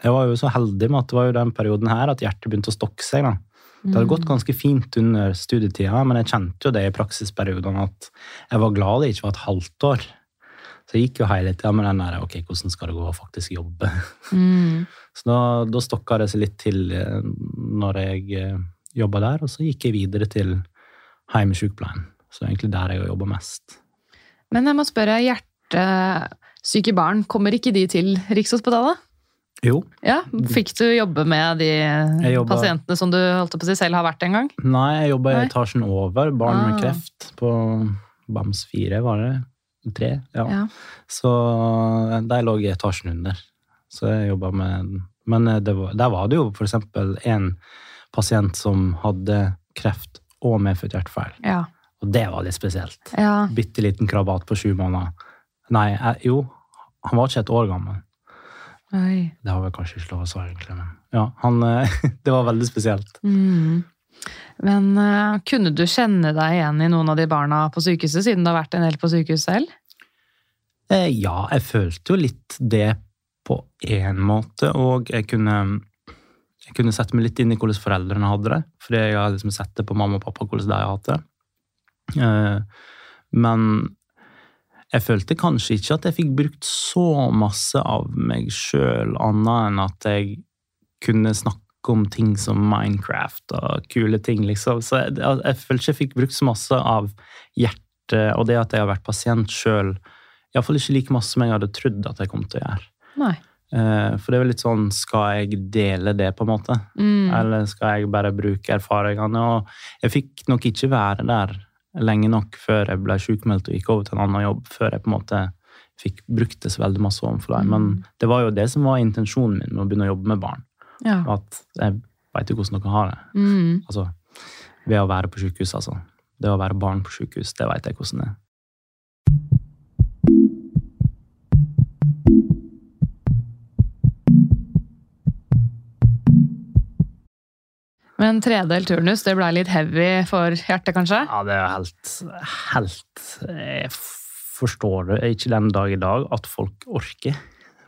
Jeg var jo så heldig med at det var jo den perioden her at hjertet begynte å stokke seg. da. Det hadde gått ganske fint under studietida, men jeg kjente jo det i praksisperiodene at jeg var glad det ikke var et halvt år. Så jeg gikk jo hele tida med den der ok, hvordan skal det gå å faktisk jobbe? Mm. Så da, da stokka det seg litt til eh, når jeg eh, jobba der, og så gikk jeg videre til heimesykepleien. Så egentlig der jeg har jobba mest. Men jeg må spørre, hjertesyke barn, kommer ikke de til Rikshospitalet? Jo. Ja, Fikk du jobbe med de jobbet- pasientene som du holdt på å si selv har vært en gang? Nei, jeg jobba i etasjen over, barn Ah. med kreft, på BAMS 4, var det? 3? Ja. Ja. Så der lå jeg i etasjen under. Så jeg jobba med Men eh, det var, der var det jo eksempel en pasient som hadde kreft og medfødt hjertefeil. Ja. Og det var litt spesielt. ja. Bitte liten krabat på sju måneder. Nei, jeg, jo, han var ikke et år gammel. Oi. Det har vel kanskje ikke lov å svare, egentlig, men ja, han, eh, det var veldig spesielt. Mm. Men uh, kunne du kjenne deg igjen i noen av de barna på sykehuset, siden du har vært en del på sykehus selv? Eh, ja, jeg følte jo litt det på én måte, og jeg kunne, jeg kunne sette meg litt inn i hvordan foreldrene hadde det, fordi jeg har liksom sett det på mamma og pappa, hvordan de har hatt det. Eh, men jeg følte kanskje ikke at jeg fikk brukt så masse av meg sjøl, annet enn at jeg kunne snakke om ting som Minecraft og kule ting, liksom. Så jeg, jeg følte ikke jeg fikk brukt så masse av hjertet, og det at jeg har vært pasient sjøl, iallfall ikke like masse som jeg hadde trodd at jeg kom til å gjøre. Nei. Eh, For det er jo litt sånn, skal jeg dele det, på en måte? Mm. Eller skal jeg bare bruke erfaringene? Og jeg fikk nok ikke være der lenge nok før jeg ble sjukmeldt og gikk over til en annen jobb, før jeg på en måte fikk brukt det så veldig masse overfor dem. Men det var jo det som var intensjonen min med å begynne å jobbe med barn. Ja. At jeg veit jo hvordan dere har det. Mm. Altså, ved å være på sjukehus, altså. Det å være barn på sjukehus, det veit jeg hvordan det er. Men tredelt turnus, det ble litt heavy for hjertet, kanskje? Ja, det er helt, helt Jeg forstår det ikke den dag i dag at folk orker,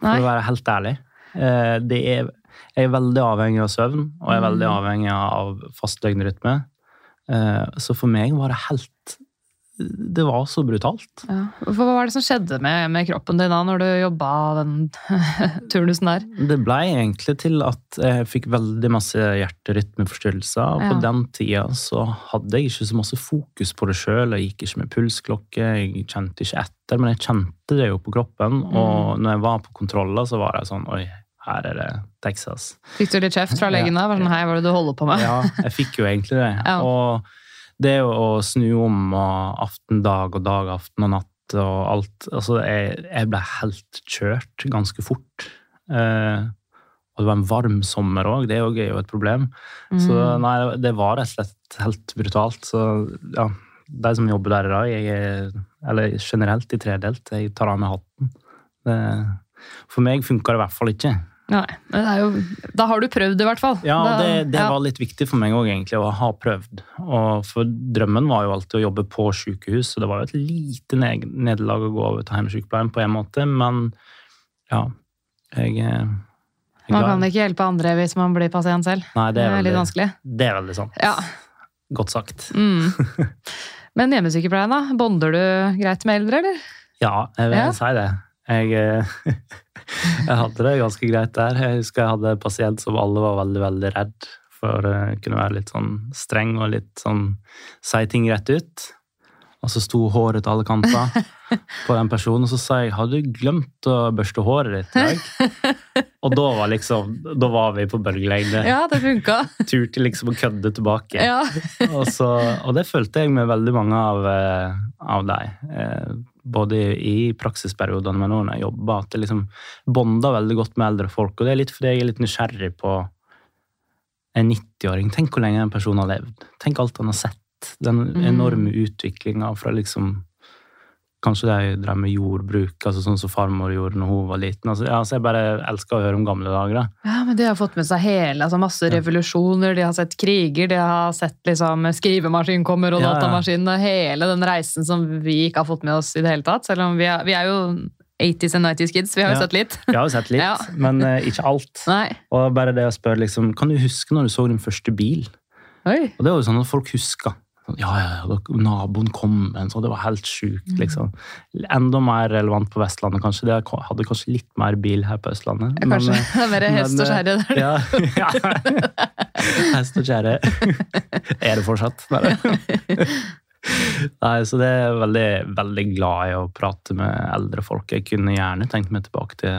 for Nei. å være helt ærlig. Eh, Det er, jeg er veldig avhengig av søvn, og jeg er veldig Mm. avhengig av fast døgnrytme. Eh, Så for meg var det helt Det var så brutalt. Ja. Hva var det som skjedde med, med kroppen din da, når du jobba den turnusen der? Det ble egentlig til at jeg fikk veldig masse hjerterytmeforstyrrelser. Og på den tida så hadde jeg ikke så masse fokus på det sjøl. Jeg gikk ikke med pulsklokke, jeg kjente ikke etter, men jeg kjente det jo på kroppen. Mm. Og når jeg var på kontroller, så var jeg sånn Oi, her er det Texas. Fikk du litt kjeft fra legen da? Var det Sånn, Hei, hva er det du holder på med? Ja, jeg fikk jo egentlig det. Ja. Og det å snu om og aften dag og dag, aften og natt og alt Altså, jeg, jeg ble helt kjørt ganske fort. Eh, og det var en varm sommer òg, det òg er jo et problem. Så Mm. nei, det var rett og slett helt brutalt. Så ja, de som jobber der i dag, jeg er, eller generelt i tredelt, jeg tar av meg hatten. Det, for meg funka det i hvert fall ikke. Nei, men det jo, da har du prøvd i hvert fall. Ja, det, det ja. var litt viktig for meg òg, egentlig, å ha prøvd. Og for drømmen var jo alltid å jobbe på sykehus, så det var jo et lite ned- nederlag å gå over til hjemmesykepleien på en måte, men ja Jeg, eh, jeg Man kan ikke hjelpe andre hvis man blir pasient selv. Nei, det er, litt veldig, vanskelig. det er veldig sant. Ja. Godt sagt. Mm. Men hjemmesykepleien, da? Bonder du greit med eldre, eller? Ja, jeg vil Ja. si det. Jeg, eh, jeg hadde det ganske greit der. Jeg husker jeg hadde en pasient som alle var veldig veldig redd for å kunne være litt sånn streng og litt sånn si ting rett ut. Og så sto håret til alle kanter på den personen, og så sa jeg 'har du glemt å børste håret ditt i dag?' Og da var liksom, da var vi på bølgelengde. Ja, det funka. Turte liksom å kødde tilbake. Ja. og, så, og det følte jeg med veldig mange av, eh, av dem. Både i praksisperiodene, men òg når jeg jobber, At jeg liksom bonder veldig godt med eldre folk. Og det er litt fordi jeg er litt nysgjerrig på en 90-åring. Tenk hvor lenge en person har levd. Tenk alt han har sett. Den enorme utviklinga fra liksom Kanskje de drev med jordbruk, altså sånn som farmor gjorde når hun var liten. Altså, ja, så jeg bare elsker å høre om gamle dager. da. Ja, men De har fått med seg hele, altså masse revolusjoner, de har sett kriger, de har sett liksom skrivemaskin kommer og Ja, ja. datamaskin, og hele den reisen som vi ikke har fått med oss i det hele tatt. Selv om vi er, vi er jo 80s and 90s kids, vi har jo sett litt. Vi har jo sett litt, men uh, ikke alt. Nei. Og bare det å spørre liksom, Kan du huske når du så din første bil? Oi. Og det var jo sånn at folk huska. Ja, ja, naboen kom med en sånn, det var helt sjukt, Mm. liksom. Enda mer relevant på Vestlandet, kanskje. Det hadde kanskje litt mer bil her på Østlandet. Ja, Kanskje. Men, det er mer hest og kjerre der. Ja, ja. Hest og kjerre. Er det fortsatt? Nei. Nei, så det er jeg veldig, veldig glad i å prate med eldre folk. Jeg kunne gjerne tenkt meg tilbake til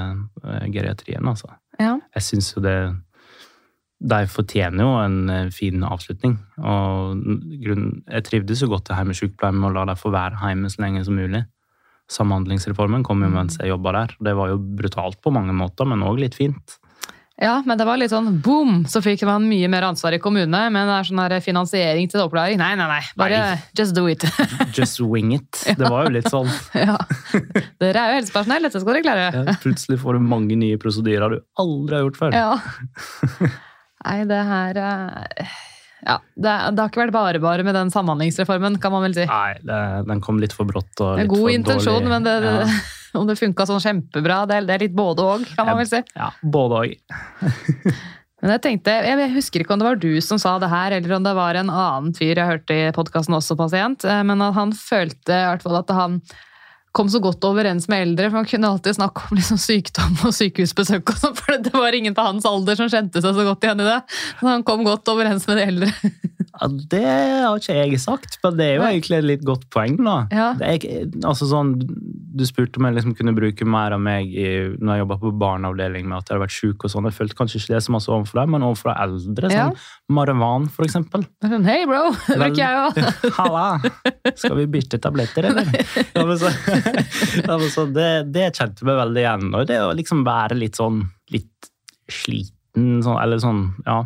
eh, geriatrien, altså. Ja. Jeg syns jo det De fortjener jo en eh, fin avslutning. Og jeg trivdes jo godt her med sykepleien med å la dem få være hjemme så lenge som mulig. Samhandlingsreformen kom jo mens jeg jobba der. Det var jo brutalt på mange måter, men òg litt fint. Ja, men det var litt sånn boom, så fikk man mye mer ansvar i kommunene. Men det er sånn der finansiering til opplæring. Nei, nei, nei. Bare Nei. just do it. Just wing it. Det var jo litt sånn. ja. Dere er jo helsepersonell, dette skal dere klare. Ja, plutselig får du mange nye prosedyrer du aldri har gjort før. Ja. Nei, det her eh, Ja, det, det har ikke vært bare bare med den samhandlingsreformen, kan man vel si. Nei, det, den kom litt for brått. Og litt god for intensjon, dårlig. men det, Ja. om det funka sånn kjempebra, det er, det er litt både òg, kan man vel si. Ja, både òg. Men jeg tenkte, jeg, jeg husker ikke om det var du som sa det her, eller om det var en annen fyr jeg hørte i podkasten også, pasient, eh, men at han følte i hvert fall at han kom så godt overens med eldre, for Man kunne alltid snakke om liksom sykdom og sykehusbesøk og sånt, for det var ingen på hans alder som kjente seg så godt igjen i det. Så han kom godt overens med de eldre. Ja, det har ikke jeg sagt, men det er jo egentlig et litt godt poeng. da. Ja. Det er, altså sånn, Du spurte om jeg liksom kunne bruke mer av meg i, når jeg jobba på barneavdeling med at jeg hadde vært syk. og sånn. Jeg følte kanskje ikke det så masse overfor deg, men overfor de eldre. Ja. Maravan, for eksempel. Sånn, Hei, bro! Det bruker jeg òg. Halla! Skal vi bytte tabletter, eller? Ja, men så, ja, men så det, det kjente meg veldig igjen. Og det å liksom være litt sånn litt sliten, sånn, eller sånn Ja,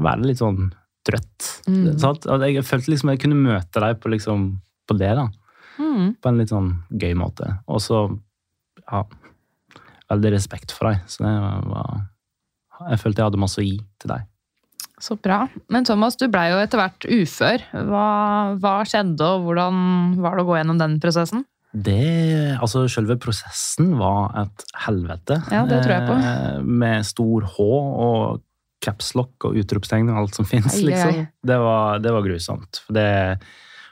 være litt sånn trøtt. Mm. Og jeg følte liksom jeg kunne møte deg på, liksom, på det, da. Mm. På en litt sånn gøy måte. Og så ja, veldig respekt for deg. Så det var Jeg følte jeg hadde masse å gi til deg. Så bra. Men Thomas, du blei jo etter hvert ufør. Hva, hva skjedde, og hvordan var det å gå gjennom den prosessen? Det, altså Selve prosessen var et helvete. Ja, det tror jeg på. Eh, Med stor H og capslock og utropstegn og alt som fins. Liksom. Det, var, det var grusomt. For det,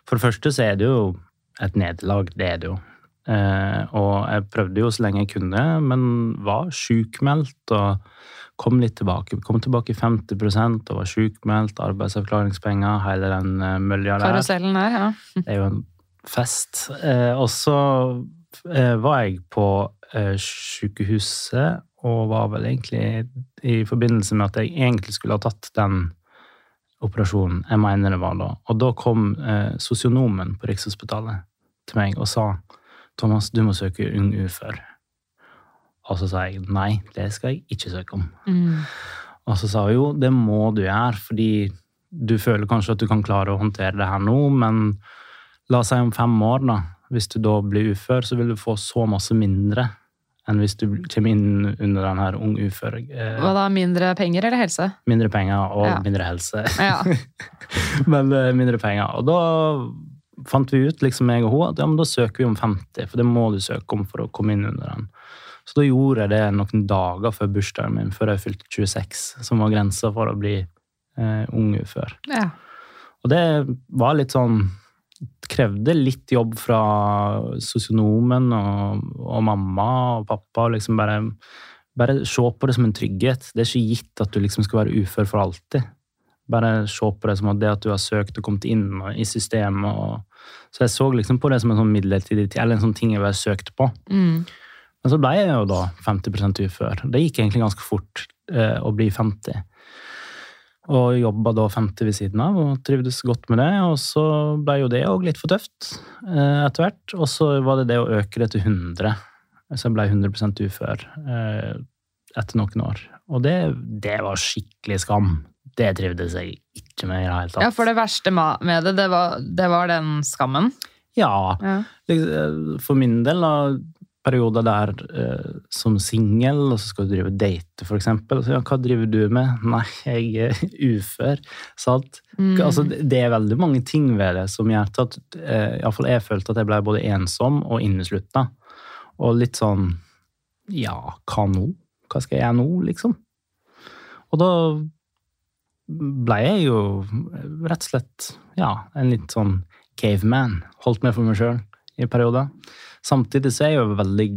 for det første så er det jo et nederlag. Det er det jo. Eh, og jeg prøvde jo så lenge jeg kunne, men var sjukmeldt og kom litt tilbake. Kom tilbake i 50% og var sjukmeldt, arbeidsavklaringspenger, hele den eh, mølja der. Karusellen der, ja. Det er jo en fest. Eh, og så eh, var jeg på eh, sykehuset, og var vel egentlig i forbindelse med at jeg egentlig skulle ha tatt den operasjonen. Jeg mener det var da. Og da kom eh, sosionomen på Rikshospitalet til meg og sa Thomas, du må søke Ung ufør. Og så sa jeg nei, det skal jeg ikke søke om. Mm. Og så sa hun jo, det må du gjøre, fordi du føler kanskje at du kan klare å håndtere det her nå, men la oss si om fem år, da. Hvis du da blir ufør, så vil du få så masse mindre enn hvis du kommer inn under den her ung ufør. Eh, Hva da, mindre penger eller helse? mindre penger og Ja. mindre helse. Ja. men eh, mindre penger. Og da fant vi ut, liksom jeg og hun, at ja, men da søker vi om 50, for det må du søke om for å komme inn under den. Så da gjorde jeg det noen dager før bursdagen min, før jeg fylte 26, som var grensa for å bli eh, ung ufør. ja. Og det var litt sånn Krevde litt jobb fra sosionomen og, og mamma og pappa. og liksom bare, bare se på det som en trygghet. Det er ikke gitt at du liksom skal være ufør for alltid. Bare se på det som at det at du har søkt og kommet inn og- i systemet. Og, så jeg så liksom på det som en sånn midlertidig eller en sånn ting jeg bare søkte på. Mm. Men så ble jeg jo da 50% ufør. Det gikk egentlig ganske fort eh, å bli 50. Og jobba da 50 ved siden av og trivdes godt med det. Og så ble jo det òg litt for tøft eh, etter hvert. Og så var det det å øke det til 100. Så jeg ble 100 ufør eh, etter noen år. Og det, det var skikkelig skam. Det trivdes jeg ikke med i det hele tatt. Ja, for det verste med det, det var, det var den skammen. Ja, Ja. liksom, For min del, da, perioder der eh, som singel, og så skal du drive og date, eksempel. Ja, hva driver du med? Nei, jeg er ufør. Sant? Mm. Altså, det det er veldig mange ting ved det som gjør at eh, Iallfall jeg følte at jeg ble både ensom og inneslutta. Og litt sånn Ja, hva nå? Hva skal jeg gjøre nå, liksom? Og da ble jeg jo rett og slett ja, en litt sånn caveman. Holdt meg for meg sjøl i perioder. Samtidig så er jeg jo veldig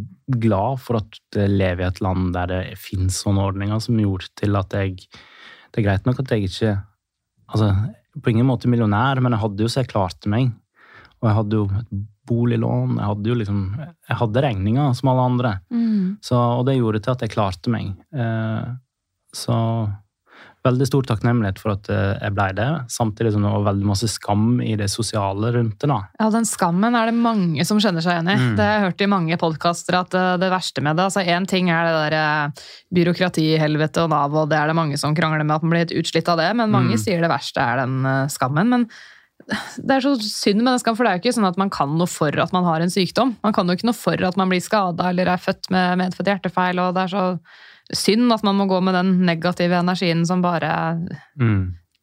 glad for at jeg lever i et land der det finnes sånne ordninger som gjorde til at jeg Det er greit nok at jeg ikke Altså, på ingen måte millionær, men jeg hadde jo så jeg klarte meg. Og jeg hadde jo et boliglån, jeg hadde jo liksom Jeg hadde regninger som alle andre. Mm. Så, og det gjorde til at jeg klarte meg. Eh, så veldig stor takknemlighet for at eh, jeg blei det, samtidig som det var veldig masse skam i det sosiale rundt det. da. Ja, den skammen er det mange som kjenner seg igjen i. Mm. Det har jeg hørt i mange podkaster at eh, det verste med det altså Én ting er det der eh, byråkratihelvete og Nav, og det er det mange som krangler med at man blir litt utslitt av det, men mange Mm. sier det verste er den skammen. Men det er så synd med den skammen, for det er jo ikke sånn at man kan noe for at man har en sykdom. Man kan jo ikke noe for at man blir skada eller er født med medfødt hjertefeil, og det er så synd at man må gå med den negative energien som bare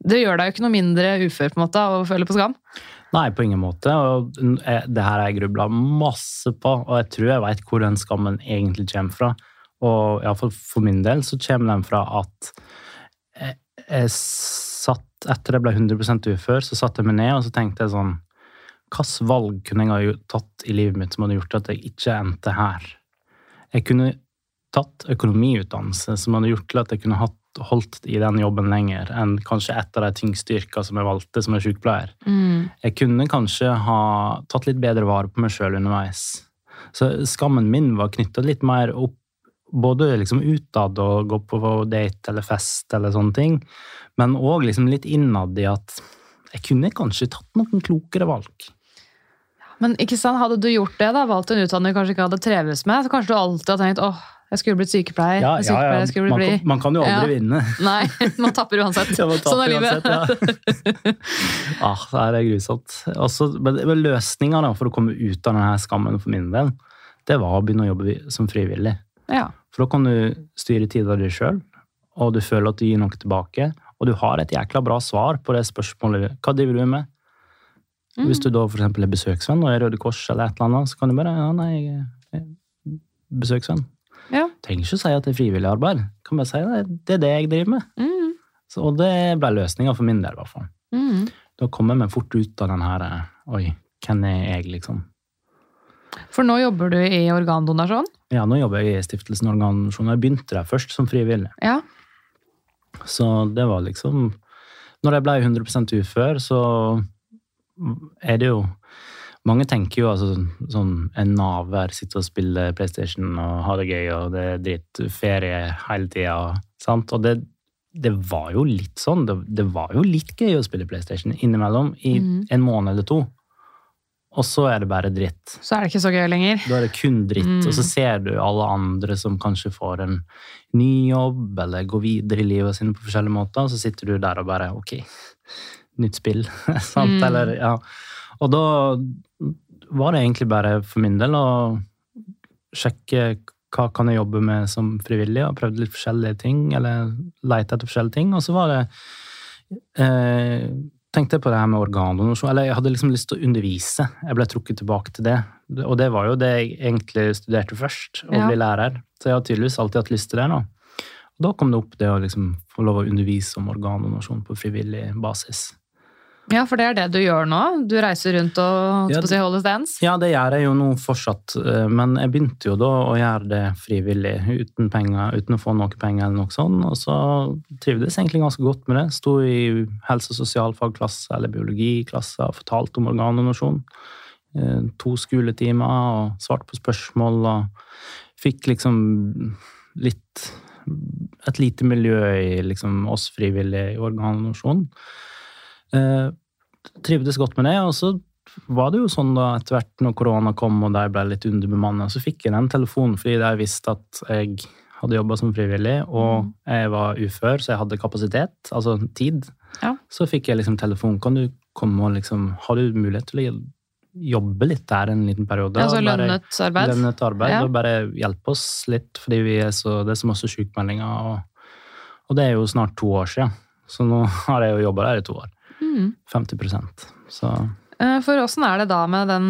Det gjør deg jo ikke noe mindre ufør på en måte å føle på skam. Nei, på ingen måte. Og det her har jeg grubla masse på, og jeg tror jeg veit hvor den skammen egentlig kommer fra. Og iallfall for min del så kommer den fra at jeg, jeg satt Etter jeg ble 100% ufør, så satte jeg meg ned og så tenkte jeg sånn Hvilke valg kunne jeg ha tatt i livet mitt som hadde gjort at jeg ikke endte her? Jeg kunne tatt økonomiutdannelse som hadde gjort til at jeg kunne hatt, holdt i den jobben lenger enn kanskje et av de tyngste yrkene som jeg valgte som en sykepleier. Jeg kunne kanskje ha tatt litt bedre vare på meg sjøl underveis. Så skammen min var knytta litt mer opp både liksom utad og gå på date eller fest eller sånne ting, men òg liksom litt innad i at jeg kunne kanskje tatt noen klokere valg. Men ikke sant, hadde du gjort det, da, valgt en utdanning du kanskje ikke hadde trevdes med, så kanskje du alltid hadde tenkt åh, jeg skulle blitt sykepleier. Ja, ja, sykepleier ja. skulle Man, kan, man kan jo aldri vinne. Nei, man tapper uansett. Man sånn er livet. ah, det er grusomt. Også, men men løsninga for å komme ut av denne skammen for min del, det var å begynne å jobbe som frivillig. Ja. For da kan du styre tida di sjøl, og du føler at du gir noe tilbake. Og du har et jækla bra svar på det spørsmålet. Hva driver du med? Mm. Hvis du da for er besøksvenn og er Røde Kors eller et eller annet, så kan du bare ja, nei, besøksvenn. Ja. Trenger ikke å si at det er frivillig arbeid. Kan bare si det, det er det jeg driver med. Mm. Så, og det ble løsninga for min del, i hvert fall. Mm. Da kom jeg meg fort ut av den her eh, Oi, hvem er jeg, liksom? For nå jobber du i organdonasjon? Ja, nå jobber jeg i Stiftelsen Organdonasjon. Jeg begynte der først som frivillig. Ja. Så det var liksom Når jeg ble 100% ufør, så er det jo Mange tenker jo altså sånn en naver, sitte og spille PlayStation og ha det gøy, og det er dritt ferie hele tida. Sant? Og det, det var jo litt sånn. Det, det var jo litt gøy å spille PlayStation innimellom i mm. en måned eller to. Og så er det bare dritt. Så er det ikke så gøy lenger. Da er det kun dritt. Mm. Og så ser du alle andre som kanskje får en ny jobb, eller går videre i livet sine på forskjellige måter, og så sitter du der og bare Ok, nytt spill. Sant? Mm. Eller, ja. Og da var det egentlig bare for min del å sjekke hva kan jeg jobbe med som frivillig, og prøvde litt forskjellige ting, eller lete etter forskjellige ting. Og så var det eh, tenkte jeg på det her med organdonasjon. Eller jeg hadde liksom lyst til å undervise. Jeg ble trukket tilbake til det. Og det var jo det jeg egentlig studerte først, å Ja. bli lærer. Så jeg har tydeligvis alltid hatt lyst til det. nå. Og da kom det opp det å liksom få lov å undervise om organdonasjon på frivillig basis. Ja, for det er det du gjør nå. Du reiser rundt og Ja, si holder stands. Ja, det gjør jeg jo nå fortsatt, eh, men jeg begynte jo da å gjøre det frivillig, uten penger, uten å få noe penger eller noe sånt, og så trivdes jeg egentlig ganske godt med det. Sto i helse- og sosialfagklasse eller biologiklasse og fortalte om organdonasjon. Eh, To skoletimer og svarte på spørsmål og fikk liksom litt et lite miljø i liksom oss frivillige i organdonasjon. Trivdes godt med det, og så var det jo sånn da etter hvert når korona kom og de ble litt underbemannet, så fikk jeg den telefonen fordi de visste at jeg hadde jobba som frivillig, og jeg var ufør, så jeg hadde kapasitet, altså tid. Ja. Så fikk jeg liksom telefon. Kan du komme og liksom Har du mulighet til å jobbe litt der en liten periode? Altså Og lønnet arbeid. Lønnet arbeid, Ja. og bare hjelpe oss litt, fordi vi er så, det er så masse sykmeldinger. Og, og det er jo snart to år siden, så nå har jeg jo jobba der i to år. Mm. 50 Så Eh, For åssen er det da med den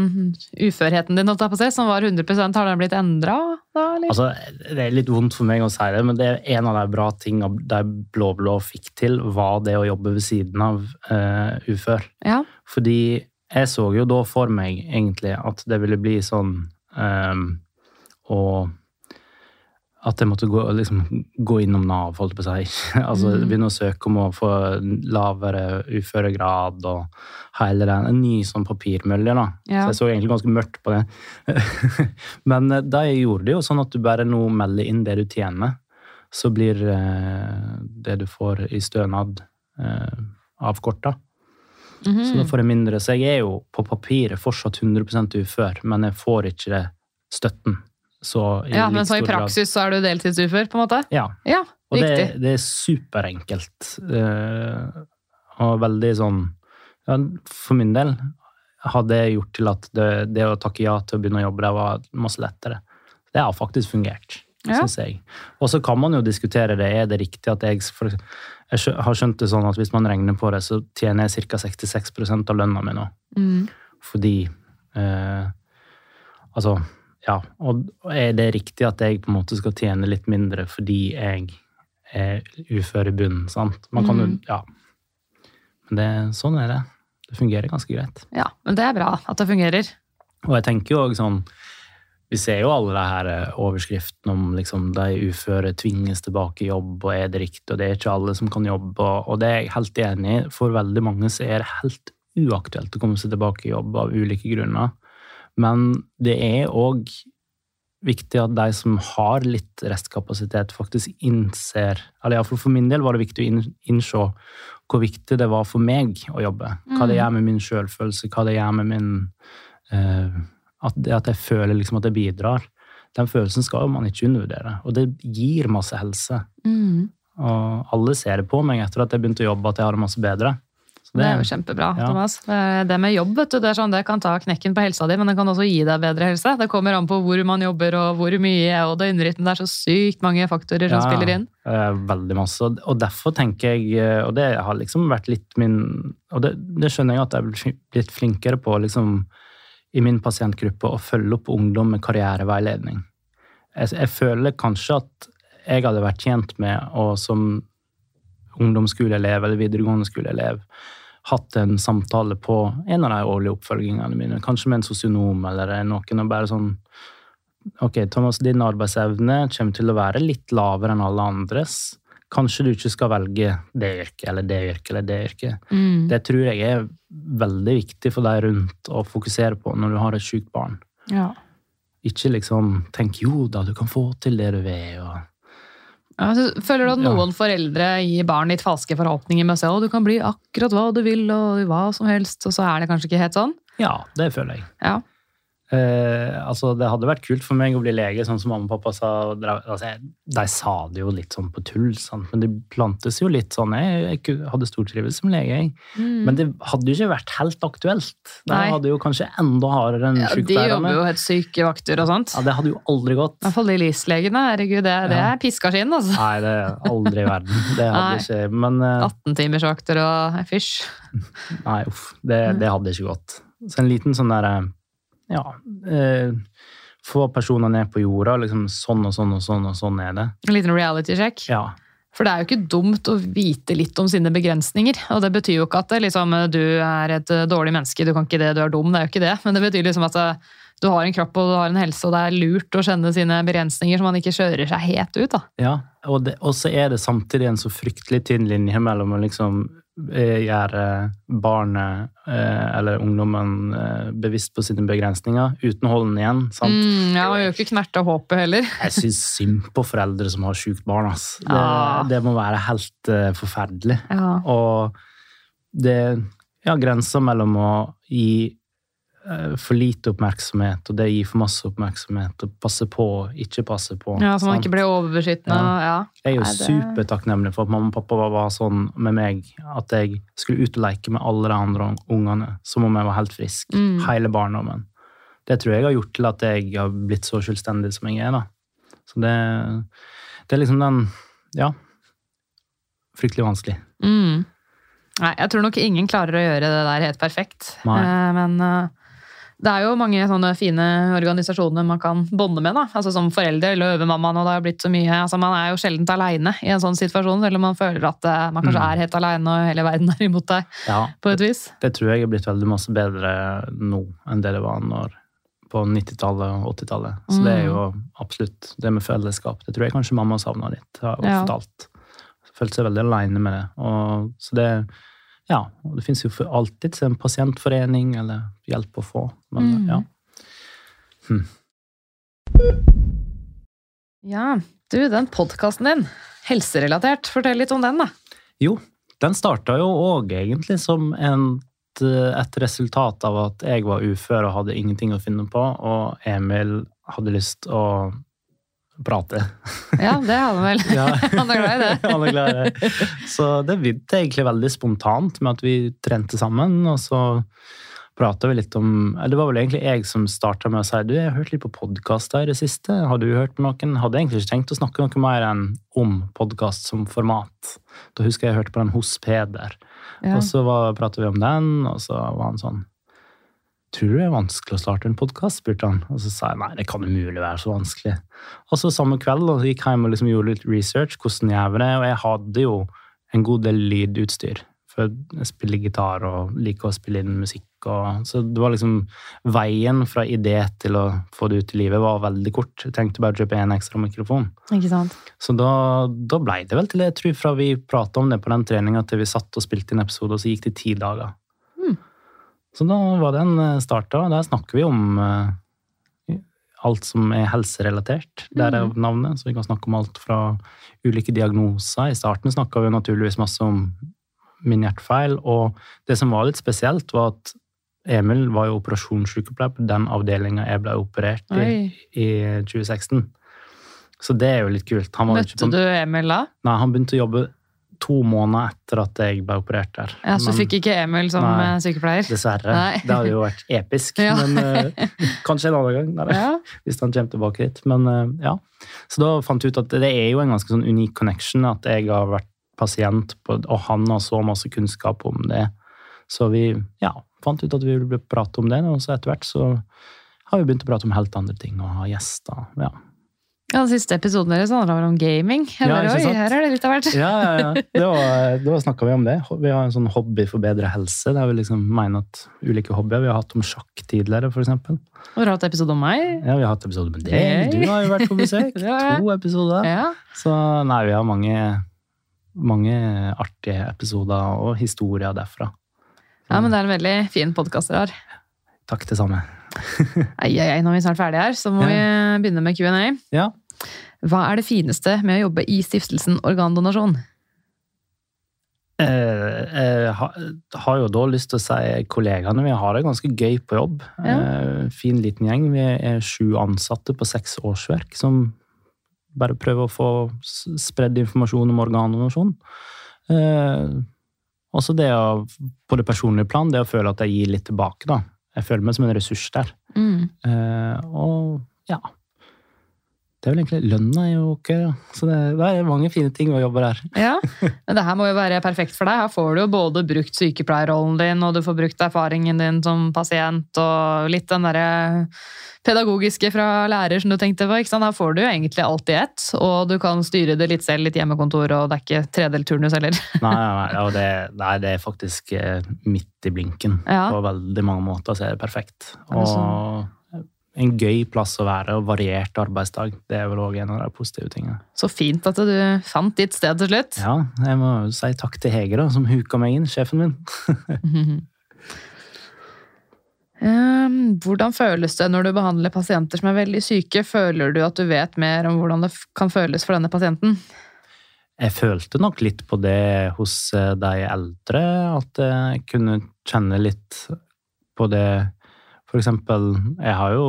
uførheten din, si, som var 100% Har den blitt endra da, altså, det er litt vondt for meg å si det, men det er en av de bra tingene de blå-blå fikk til, var det å jobbe ved siden av uh, ufør. ja. Fordi jeg så jo da for meg egentlig at det ville bli sånn um, og at jeg måtte gå, liksom, gå innom Nav, holdt på å si. altså Mm. Begynne å søke om å få lavere uføregrad og hele den. En ny sånn papirmølje, da. Ja. Så jeg så egentlig ganske mørkt på det. Men eh, da jeg gjorde det jo sånn at du bare nå melder inn det du tjener, så blir eh, det du får i stønad, eh, avkorta. Mhm. Så da får jeg mindre. Så jeg er jo på papiret fortsatt 100% ufør, men jeg får ikke det støtten. Så i ja, men så i praksis grad- så er du deltidsufør, på en måte? Ja. Ja, Og det, det er superenkelt. Uh, og veldig sånn ja, For min del hadde det gjort til at det, det å takke ja til å begynne å jobbe der var masse lettere. Det har faktisk fungert, Ja. syns jeg. Og så kan man jo diskutere det. Er det riktig at jeg for, Jeg har skjønt det sånn at hvis man regner på det, så tjener jeg ca. 66% av lønna mi nå. Mm. Fordi uh, Altså, ja. Og er det riktig at jeg på en måte skal tjene litt mindre fordi jeg er ufør i bunnen? sant? Man kan jo Mm. Ja. Men det, sånn er det. Det fungerer ganske greit. Ja, men det er bra at det fungerer. Og jeg tenker jo også sånn Vi ser jo alle de her eh, overskriftene om liksom de uføre tvinges tilbake i jobb, og er det riktig, og det er ikke alle som kan jobbe, og det er jeg helt enig i. For veldig mange så er det helt uaktuelt å komme seg tilbake i jobb av ulike grunner. Men det er òg viktig at de som har litt restkapasitet, faktisk innser Eller iallfall for min del var det viktig å inn- innse hvor viktig det var for meg å jobbe. Hva det gjør med min sjølfølelse, hva det gjør med min eh, at, jeg føler liksom at jeg bidrar. Den følelsen skal man ikke undervurdere. Og det gir masse helse. Mm. Og alle ser det på meg etter at jeg begynte å jobbe, at jeg har det masse bedre. Så Det er jo kjempebra, Ja. Thomas. Det det med jobb vet du, det, er sånn, det kan ta knekken på helsa di, men det kan også gi deg bedre helse. Det kommer an på hvor man jobber og hvor mye, og døgnrytmen. Det er så sykt mange faktorer som spiller inn. Eh, Veldig masse. Og- Og derfor tenker jeg, eh, og det har liksom vært litt min Og det, det skjønner jeg at jeg er blitt flinkere på liksom, i min pasientgruppe, å følge opp ungdom med karriereveiledning. Jeg, jeg føler kanskje at jeg hadde vært tjent med å som ungdomsskoleelev eller videregående skoleelev hatt en samtale på en av de årlige oppfølgingene mine, kanskje med en sosionom eller noen, og bare sånn Ok, Thomas, din arbeidsevne kommer til å være litt lavere enn alle andres. Kanskje du ikke skal velge det yrket eller det yrket eller det yrket. Mm. Det tror jeg er veldig viktig for deg rundt å fokusere på når du har et sykt barn. Ja. Ikke liksom tenk jo da, du kan få til det du vil. Og... Ja, så føler du at Ja. noen foreldre gir barnet ditt falske forhåpninger med å si at du kan bli akkurat hva du vil, og hva som helst, og så er det kanskje ikke helt sånn? Ja, det føler jeg. Ja. Eh, altså, det hadde vært kult for meg å bli lege, sånn som mamma og pappa sa. Altså, de sa det jo litt sånn på tull, sant? men det plantes jo litt sånn. Jeg, jeg hadde stortrivelse som lege, jeg. Men det hadde jo ikke vært helt aktuelt. De Mm. Hadde jo kanskje enda hardere enn Ja, de jobber jo helt syke vakter og sånt. Ja, det hadde jo aldri gått. I hvert fall de LIS-legene. Herregud, det, det Ja. er piska skinn, altså. Nei, det er aldri i verden. Det hadde Nei. ikke Men eh, 18-timersvakter og fysj. nei, uff. Det, det hadde ikke gått. Så en liten sånn derre Ja. Eh, få personer ned på jorda. liksom Sånn og sånn og sånn og sånn er det. En liten reality check. Ja. For det er jo ikke dumt å vite litt om sine begrensninger. Og det betyr jo ikke at det, liksom, du er et eh, dårlig menneske, du kan ikke det, du er dum. Det er jo ikke det. Men det betyr liksom at eh, du har en kropp og du har en helse, og det er lurt å kjenne sine begrensninger, så man ikke kjører seg helt ut. da. Ja, og, det, og så er det samtidig en så fryktelig tynn linje mellom å liksom eh, gjøre barnet eh, eller ungdommen eh, bevisst på sine begrensninger uten å holde den igjen. sant? Mm, ja, og gjør ikke knerte håpet heller. Jeg syns synd på foreldre som har sjukt barn. ass. Det, Ja. det må være helt eh, forferdelig. Ja. Og det ja, grenser mellom å gi eh, for lite oppmerksomhet og det gir for masse oppmerksomhet og passe på, ikke passe på. Ja, Så man sant? ikke blir overbeskyttende. Ja. Jeg er jo det- supertakknemlig for at mamma og pappa var, var sånn med meg at jeg skulle ut og leke med alle de andre ungene som om jeg var helt frisk. Mm. Hele barndommen. Det tror jeg har gjort til at jeg har blitt så selvstendig som jeg er. da. Så det, det er liksom den Ja. Fryktelig vanskelig. Mm. Nei, jeg tror nok ingen klarer å gjøre det der helt perfekt. Nei. Eh, Men eh, det er jo mange sånne fine organisasjoner man kan bonde med. da. Altså Som foreldre, Løvemammaen, og det har blitt så mye. Altså Man er jo sjelden aleine i en sånn situasjon, eller man føler at eh, man kanskje Mm. er helt aleine og hele verden er imot deg, Ja, på et vis. Det tror jeg er blitt veldig masse bedre nå enn det det var når, på 90-tallet og 80-tallet. Så det er jo absolutt det med fellesskap. Det tror jeg kanskje mamma savna litt. har Ja. fortalt. Følte seg veldig aleine med det. Og, så det ja, og det fins jo for alltid en pasientforening eller hjelp å få. Men Mm. ja. Ja, du, den podkasten din, helserelatert, fortell litt om den, da. Jo, den starta jo òg egentlig som en, et resultat av at jeg var ufør og hadde ingenting å finne på, og Emil hadde lyst å prate. Ja, det hadde han vel. Ja. Han er glad i det. Han er glad i det. Så det begynte egentlig veldig spontant med at vi trente sammen, og så prata vi litt om eller Det var vel egentlig jeg som starta med å si du, jeg har hørt litt på podkaster i det siste. Har du hørt noen? Hadde egentlig ikke tenkt å snakke noe mer enn om podkast som format. Da husker jeg jeg hørte på den hos Peder. Ja. Og så prata vi om den, og så var han sånn Tror du det er vanskelig å starte en podkast? spurte han. Og så sa jeg nei, det kan umulig være så vanskelig. Og så samme kveld da, gikk jeg hjem og liksom gjorde litt research. Hvordan gjør vi det? Og jeg hadde jo en god del lydutstyr. For jeg spiller gitar og liker å spille inn musikk. Og, så det var liksom Veien fra idé til å få det ut i livet var veldig kort. Jeg trengte bare å kjøpe en ekstra mikrofon. Ikke sant? Så da, da ble det vel til det. Jeg tror fra vi prata om det på den treninga til vi satt og spilte inn episode, og så gikk det ti dager. Mm. Så da var den eh, starta. Der snakker vi om eh, alt som er helserelatert. Der er navnet, så vi kan snakke om alt fra ulike diagnoser. I starten snakka vi naturligvis masse om min hjertefeil, og det som var litt spesielt, var at Emil var jo operasjonssykepleier på den avdelinga jeg ble operert i i 2016. Så det er jo litt kult. Han var jo ikke Møtte på- du Emil da? Nei, han begynte å jobbe to måneder etter at jeg ble operert der. Ja, Så Men fikk ikke Emil som Nei. eh, sykepleier? Dessverre. Nei. Det hadde jo vært episk. Ja. Men uh, kanskje en annen gang, der, Ja. hvis han kommer tilbake hit. Men uh, ja. Så da fant jeg ut at det er jo en ganske sånn unik connection at jeg har vært pasient, på, og han har så masse kunnskap om det. Så vi ja, fant ut at vi ville prate om det, og så etter hvert så har vi begynt å prate om helt andre ting og ha gjester. Ja. Ja, Den siste episoden deres handla vel om gaming. Ja, bare, ikke Oi, her er det litt av hvert. Ja, ja, ja. Det var, da snakka vi om det. Vi har en sånn hobby for bedre helse. Der vi liksom mener at ulike hobbyer Vi har hatt om sjakk tidligere, f.eks. Og dere har hatt episode om meg. Ja, vi har hatt episode med deg. Du har jo vært på besøk. Det. To episoder. Ja. Så nei, vi har mange, mange artige episoder og historier derfra. ja, men det er en veldig fin podkast dere har. Takk, det samme. Ei, ei, ei, nå er vi snart ferdige her, så må vi begynne med Q&A. Ja. Hva er det fineste med å jobbe i stiftelsen Organdonasjon? Eh, Jeg har, jo da lyst til å si kollegaene. Vi har det ganske gøy på jobb. Ja. Eh, Fin liten gjeng. Vi er sju ansatte på seks årsverk som bare prøver å få spredd informasjon om organdonasjon. Eh, Også det å, på det personlige plan, det å føle at jeg gir litt tilbake. da. Jeg føler meg som en ressurs der. Mm. Eh, og ja. Det er vel egentlig lønna er jo ok. Så det, det er mange fine ting å jobbe der. Ja, men det her må jo være perfekt for deg. Her får du jo både brukt sykepleierrollen din, og du får brukt erfaringen din som pasient, og litt den derre pedagogiske fra lærer som du tenkte på. ikke sant? Her får du jo egentlig alt i ett, og du kan styre det litt selv, litt hjemmekontor, og det er ikke tredelt turnus heller. Nei, nei, nei, det, nei, det er faktisk eh, midt i blinken. Ja. På veldig mange måter så er det perfekt. Er det Og en gøy plass å være, og variert arbeidsdag. Det er vel òg en av de positive tingene. Så fint at du fant ditt sted til slutt. Ja, jeg må jo si takk til Hege, da, som huka meg inn, sjefen min. um, Hvordan føles det når du behandler pasienter som er veldig syke? Føler du at du vet mer om hvordan det kan føles for denne pasienten? Jeg følte nok litt på det hos eh, de eldre, at jeg kunne kjenne litt på det For eksempel, jeg har jo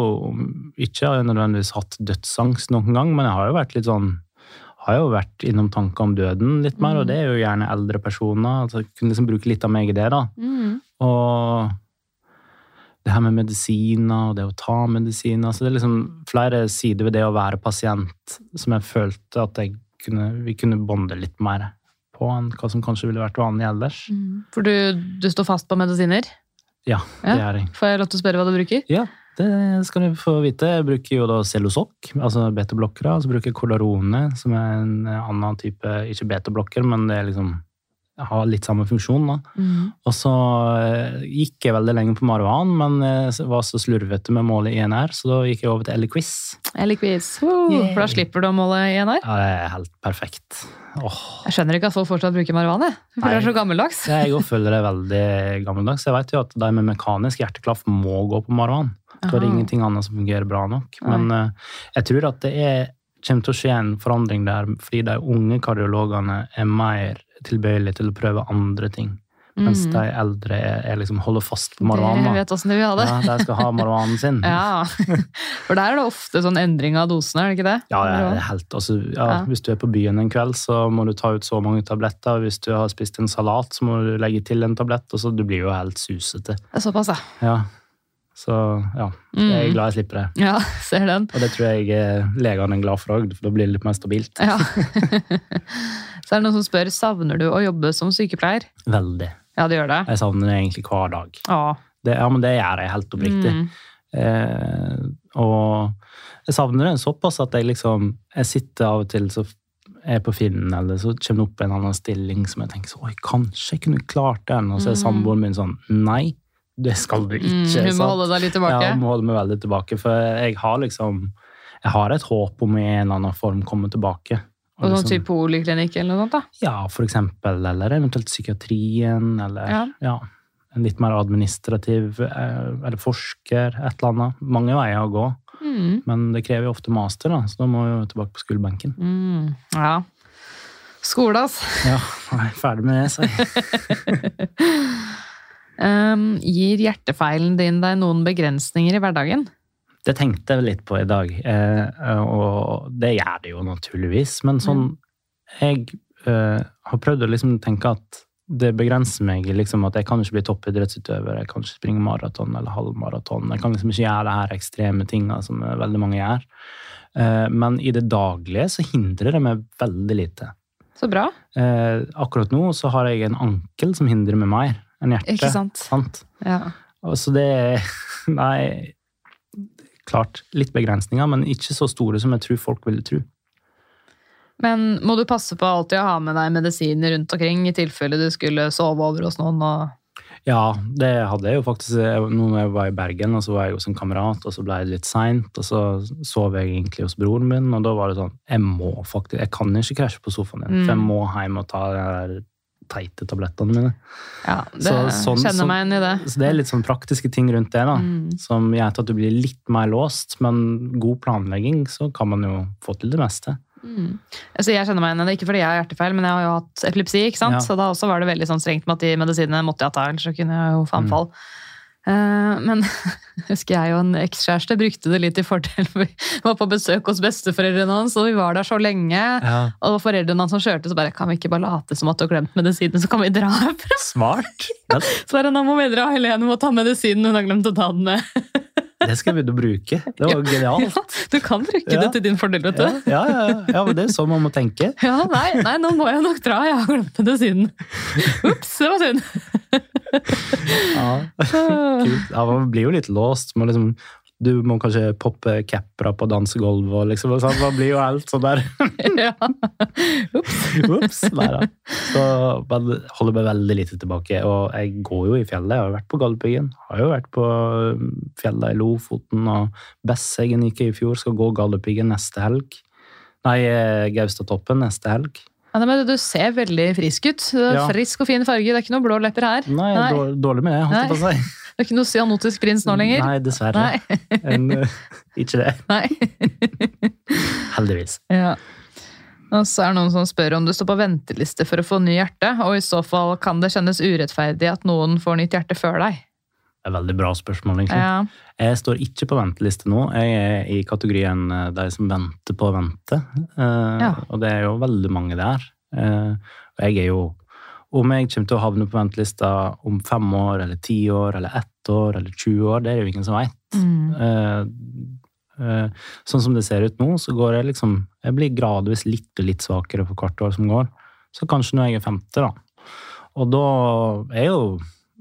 ikke nødvendigvis hatt dødsangst noen gang, men jeg har jo vært litt sånn har jo vært innom tanker om døden litt mer, og det er jo gjerne eldre personer. altså Jeg kunne liksom bruke litt av meg i det, da. Og det her med medisiner og det å ta medisiner så Det er liksom flere sider ved det å være pasient som jeg følte at jeg kunne, vi kunne bonde litt mer på enn hva som kanskje ville vært vanlig ellers. For du, du står fast på medisiner? Ja, det er jeg. Får jeg lov til å spørre hva du bruker? Ja, det skal du få vite. Jeg bruker jo da Celosok, altså betablokkere. Og så bruker jeg Colarone, som er en annen type, ikke betablokker, men det er liksom har litt samme funksjon. da. Og så eh, gikk jeg veldig lenge på marihuan, men jeg var så slurvete med målet INR, så da gikk jeg over til Eliquis. Eliquiz. quiz. Woo! For da slipper du å måle INR. Ja, det er helt perfekt. Oh. Jeg skjønner ikke at folk fortsatt bruker marihuana. jeg. For det er så gammeldags. Jeg òg føler det er veldig gammeldags. Jeg vet jo at de med mekanisk hjerteklaff må gå på marihuan. Det er det ingenting annet som fungerer bra nok. Nei. Men uh, jeg tror at det er, kommer til å skje en forandring der, fordi de unge kardiologene er mer tilbøyelige til å prøve andre ting. Mens mm. de eldre er, er liksom holder fast på marihuana. Jeg vet åssen de vil ha det. Ja, de skal ha marihuanen sin. Ja, For der er det ofte sånn endring av dosene, er det ikke det? Ja, det er helt, altså, ja, Ja. Hvis du er på byen en kveld, så må du ta ut så mange tabletter. Hvis du har spist en salat, så må du legge til en tablett. og så Du blir jo helt susete. Det er såpass, ja. Ja. Så ja, Mm. jeg er glad jeg slipper det. Ja, ser den. Og det tror jeg eh, legene er glad for òg, for da blir det litt mer stabilt. Ja. Så er det noen som spør savner du å jobbe som sykepleier. Veldig. Ja, det gjør det. Jeg savner det egentlig hver dag. Ja. Det, ja, men det gjør jeg helt oppriktig. Mm. Eh, og jeg savner det såpass at jeg liksom Jeg sitter av og til så er på Finn, eller så kommer det opp en annen stilling som jeg tenker så, Oi, kanskje jeg kunne klart den. Og så er samboeren min sånn Nei, det skal du ikke. Mm, hun må holde deg litt tilbake. Ja, hun må holde meg veldig tilbake. For jeg har liksom Jeg har et håp om i en eller annen form å komme tilbake. Og sånn liksom- type poliklinikk eller noe sånt, da. Ja, for eksempel. Eller eventuelt psykiatrien, eller Ja. ja. en litt mer administrativ, eh, eller forsker, et eller annet. Mange veier å gå. Mm. Men det krever jo ofte master, da, så da må vi jo tilbake på skolebenken. Mm. Ja. Skole, altså. Ja, er ferdig med det, så jeg. Um, gir hjertefeilen din deg noen begrensninger i hverdagen? Det tenkte jeg litt på i dag, eh, og det gjør det jo naturligvis. Men sånn Jeg eh, har prøvd å liksom tenke at det begrenser meg liksom at jeg kan ikke bli toppidrettsutøver, jeg kan ikke springe maraton eller halvmaraton. Jeg kan liksom ikke gjøre det her ekstreme tinga som veldig mange gjør. Eh, Men i det daglige så hindrer det meg veldig lite. Så bra. Eh, Akkurat nå så har jeg en ankel som hindrer meg mer enn hjertet. Ikke sant? sant? Ja. Så det Nei, klart litt begrensninger, men ikke så store som jeg tror folk ville tro. Men må du passe på alltid å ha med deg medisiner rundt omkring i tilfelle du skulle sove over hos noen? og... Ja, det hadde jeg jo faktisk. Nå når jeg var i Bergen, og så var jeg hos en kamerat, og så ble det litt seint, og så sov jeg egentlig hos broren min, og da var det sånn Jeg må faktisk Jeg kan ikke krasje på sofaen din, for jeg Mm. må hjem og ta den der teite tablettene mine. Ja, det Så sånn- kjenner meg igjen i det. Så det er litt sånn praktiske ting rundt det, da. Mm. Som gjør at du blir litt mer låst, men god planlegging, så kan man jo få til det meste. Mm. Altså, jeg kjenner meg igjen i det, ikke fordi jeg har hjertefeil, men jeg har jo hatt epilepsi, ikke sant? Ja. så da også var det veldig sånn strengt med at de medisinene måtte jeg ta, ellers så kunne jeg jo få Mm. anfall. Eh, men husker jeg og en ekskjæreste brukte det litt i fordel. Vi var på besøk hos besteforeldrene hans, og vi var der så lenge. Ja. Og foreldrene hans som kjørte, så bare kan vi ikke bare late som at du har glemt medisinen, så kan vi dra herfra. Smart! Ja, Så bare, nå må vi dra, Helene må ta medisinen, hun har glemt å ta den med. Det skal jeg begynne å bruke. Det var genialt. Du kan bruke Ja. det til din fordel, vet Ja, du. ja, ja, ja, men det er sånn man må tenke. Ja, nei, nei, nå må jeg nok dra. Jeg har glemt det siden. Ops, det var synd. Ja, kult. Ja, man blir jo litt låst. Man liksom, du må kanskje poppe capra på dansegulvet. og Liksom, sånn. Man blir jo helt sånn der. Ja. Ops! Nei da. Så man holder meg veldig lite tilbake. Og jeg går jo i fjellet. Jeg har jo vært på Galdhøpiggen. Har jo vært på fjellene fjellet i Lofoten. Og Besseggen gikk jeg i fjor. Skal gå Galdhøpiggen neste helg. Nei, eh, Gaustatoppen neste helg. Ja, men du ser veldig frisk ut. Ja. Frisk og fin farge. Det er ikke noen blå lepper her. Nei, er dårlig med det, holdt jeg på å si. Det er ikke noe cyanotisk prins nå lenger. Nei, dessverre. Nei. En, eh, ikke det. Nei. Heldigvis. Ja. Og så er det noen som spør om du står på venteliste for å få ny hjerte, og i så fall kan det kjennes urettferdig at noen får nytt hjerte før deg. Det er veldig bra spørsmål, egentlig. Ja. Jeg står ikke på venteliste nå. Jeg er i kategorien eh, de som venter på å vente. Eh, Ja. Og det er jo veldig mange der. Eh, og jeg er jo Om jeg kommer til å havne på ventelista om fem år, eller ti år, eller ett år, eller 20 år, det er det jo ingen som veit. Mm. sånn som det ser ut nå, så går jeg liksom Jeg blir gradvis litt og litt svakere for hvert år som går. Så kanskje når jeg er 50, da. Og da er jo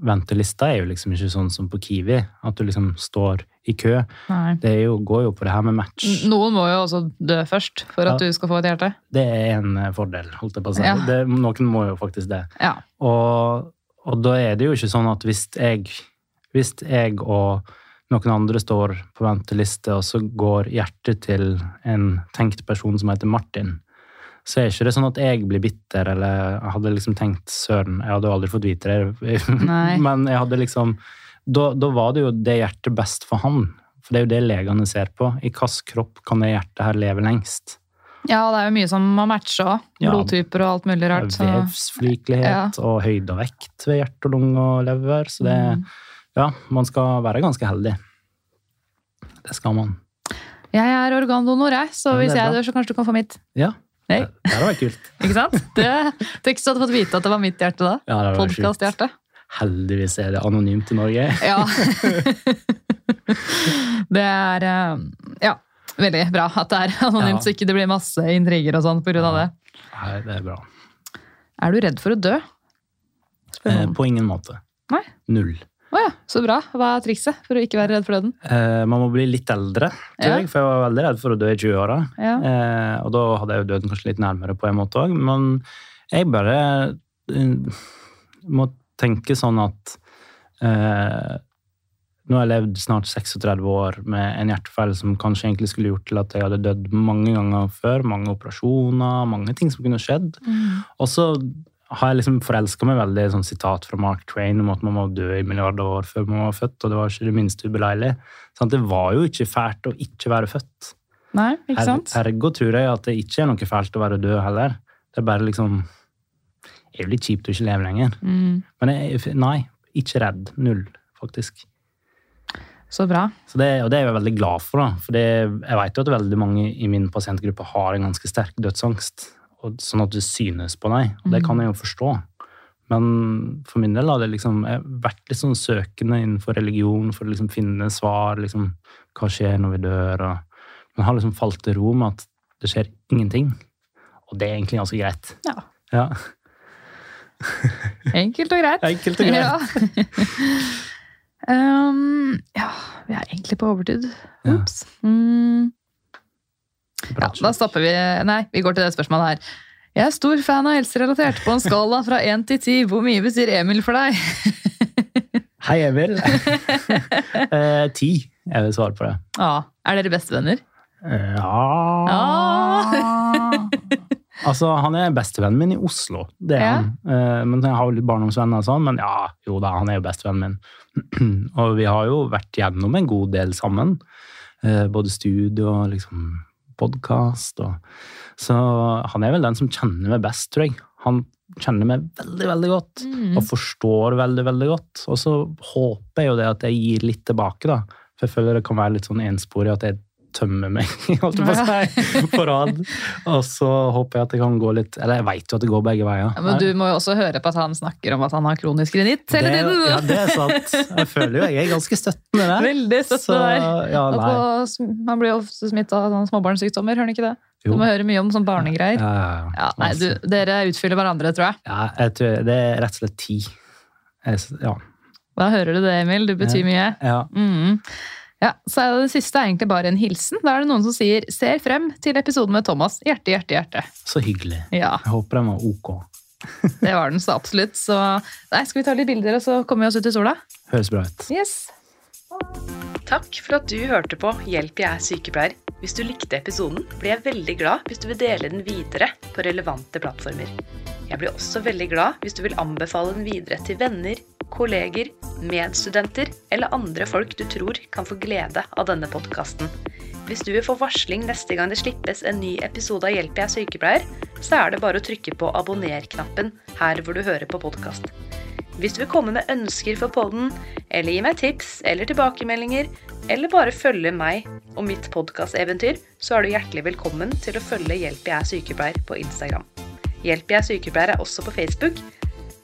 Ventelista er jo liksom ikke sånn som på Kiwi, at du liksom står i kø. Nei. Det jo, går jo på det her med match. Noen må jo også dø først for at Ja. du skal få et hjerte. Det er en eh, fordel, holdt jeg på å si. Ja. Det, noen må jo faktisk det. Ja. Og, og da er det jo ikke sånn at hvis jeg, hvis jeg og noen andre står på venteliste, og så går hjertet til en tenkt person som heter Martin, så er ikke det sånn at jeg blir bitter, eller jeg hadde liksom tenkt søren, jeg hadde jo aldri fått vite det, men jeg hadde liksom da, da var det jo det hjertet best for han. For det er jo det legene ser på. I hvilken kropp kan det hjertet her leve lengst? ja, det er jo mye som må matche òg. Blodtyper og alt mulig rart. Så. Vevsflikelighet og høyde og vekt ved hjerte og lunge og lever. Så det Mm. Ja, man skal være ganske heldig. Det skal man. Jeg er organdonor, jeg, så hvis jeg dør, så kanskje du kan få mitt. Ja. Hei. Det, det hadde vært kult. Ikke sant? Det, Tenk hvis du hadde fått vite at det var mitt hjerte da. Ja, sjukt. Heldigvis er det anonymt i Norge. Ja. det er eh, ja, veldig bra at det er anonymt, Ja. så ikke det blir masse intriger og sånn grunn av det. Nei, det er bra. Er du redd for å dø? Eh, på ingen måte. Nei. Null. Å ja, så bra. Hva er trikset for å ikke være redd for døden? Eh, man må bli litt eldre, tror Ja. jeg, for jeg var veldig redd for å dø i 20-åra. Ja. Eh, og da hadde jeg jo døden kanskje litt nærmere på en måte òg, men jeg bare eh, må tenke sånn at eh, nå har jeg levd snart 36 år med en hjertefeil som kanskje egentlig skulle gjort til at jeg hadde dødd mange ganger før. Mange operasjoner, mange ting som kunne skjedd. Og så har jeg liksom forelska meg veldig i et sitat fra Mark Twain om at man må dø i milliarder år før man var født, og det var ikke det minste ubeleilig. Sånn, det var jo ikke fælt å ikke være født. Nei, ikke sant? sant? Ergo tror jeg at det ikke er noe fælt å være død heller. Det er bare liksom Det er jo litt kjipt å ikke leve lenger. Mm, Men jeg, nei, ikke redd. Null, faktisk. så bra. Så det, og det er jeg veldig glad for, da. For det, jeg vet jo at veldig mange i min pasientgruppe har en ganske sterk dødsangst. Sånn at det synes på deg. Og det kan jeg jo forstå. Men for min del har det liksom jeg har vært litt sånn søkende innenfor religion for å liksom finne svar. liksom, Hva skjer når vi dør? Og, men har liksom falt til ro med at det skjer ingenting. Og det er egentlig ganske greit. Ja. Ja. Enkelt og greit. Enkelt og greit. Ja. um, ja, vi er egentlig på overtid. Ja. Ops. Mm. Ja, da stopper vi. Nei, vi går til det spørsmålet her. Jeg er stor fan av helserelatert. På en skala fra 1 til 10, hvor mye betyr Emil for deg? Hei, Emil. Eh, Ti, jeg vil svare på det. Ja, Er dere bestevenner? Ja Ja Altså, han er bestevennen min i Oslo, det er Ja. han. Eh, Men jeg har jo litt barndomsvenner og sånn, men ja, jo da, han er jo bestevennen min. og vi har jo vært gjennom en god del sammen. Eh, Både studio og liksom podkast Så han er vel den som kjenner meg best, tror jeg. Han kjenner meg veldig, veldig godt. Og forstår veldig, veldig godt. Og så håper jeg jo det at jeg gir litt tilbake, da. For jeg føler det kan være litt sånn ensporig at jeg tømme meg, holdt jeg på å si, på rad. Og så håper jeg at det kan gå litt Eller jeg vet jo at det går begge veier. Ja, men du må jo også høre på at han snakker om at han har kronisk rinitt hele tiden. Ja, det er sant. Jeg føler jo jeg er ganske støttende der. Veldig støttende der. ja, på, man blir jo ofte smitta av småbarnssykdommer, hører du ikke det? Jo. Du må høre mye om sånne barnegreier. Ja, ja, ja. Nei, du, dere utfyller hverandre, tror jeg. ja, jeg tror det er rett og slett ti. Jeg, ja. Da hører du det, Emil. Du betyr mye. ja. Mm. Ja, så er det siste er egentlig bare en hilsen. Da er det noen som sier 'ser frem til episoden med Thomas'. Hjerte, hjerte, hjerte. Så hyggelig. Ja, Jeg håper den var ok. det var den så absolutt. Så nei, skal vi ta litt bilder, og så kommer vi oss ut i sola? Høres bra ut. Yes. Takk for at du hørte på Hjelp, jeg er sykepleier. Hvis du likte episoden, blir jeg veldig glad hvis du vil dele den videre på relevante plattformer. Jeg blir også veldig glad hvis du vil anbefale den videre til venner, kolleger, medstudenter eller andre folk du tror kan få glede av denne podkasten. Hvis du vil få varsling neste gang det slippes en ny episode av Hjelp, jeg er sykepleier, så er det bare å trykke på abonner-knappen her hvor du hører på podkast. Hvis du vil komme med ønsker for podden, eller gi meg tips eller tilbakemeldinger, eller bare følge meg og mitt podkasteventyr, så er du hjertelig velkommen til å følge Hjelp jeg er sykepleier på Instagram. Hjelp jeg er sykepleier er også på Facebook,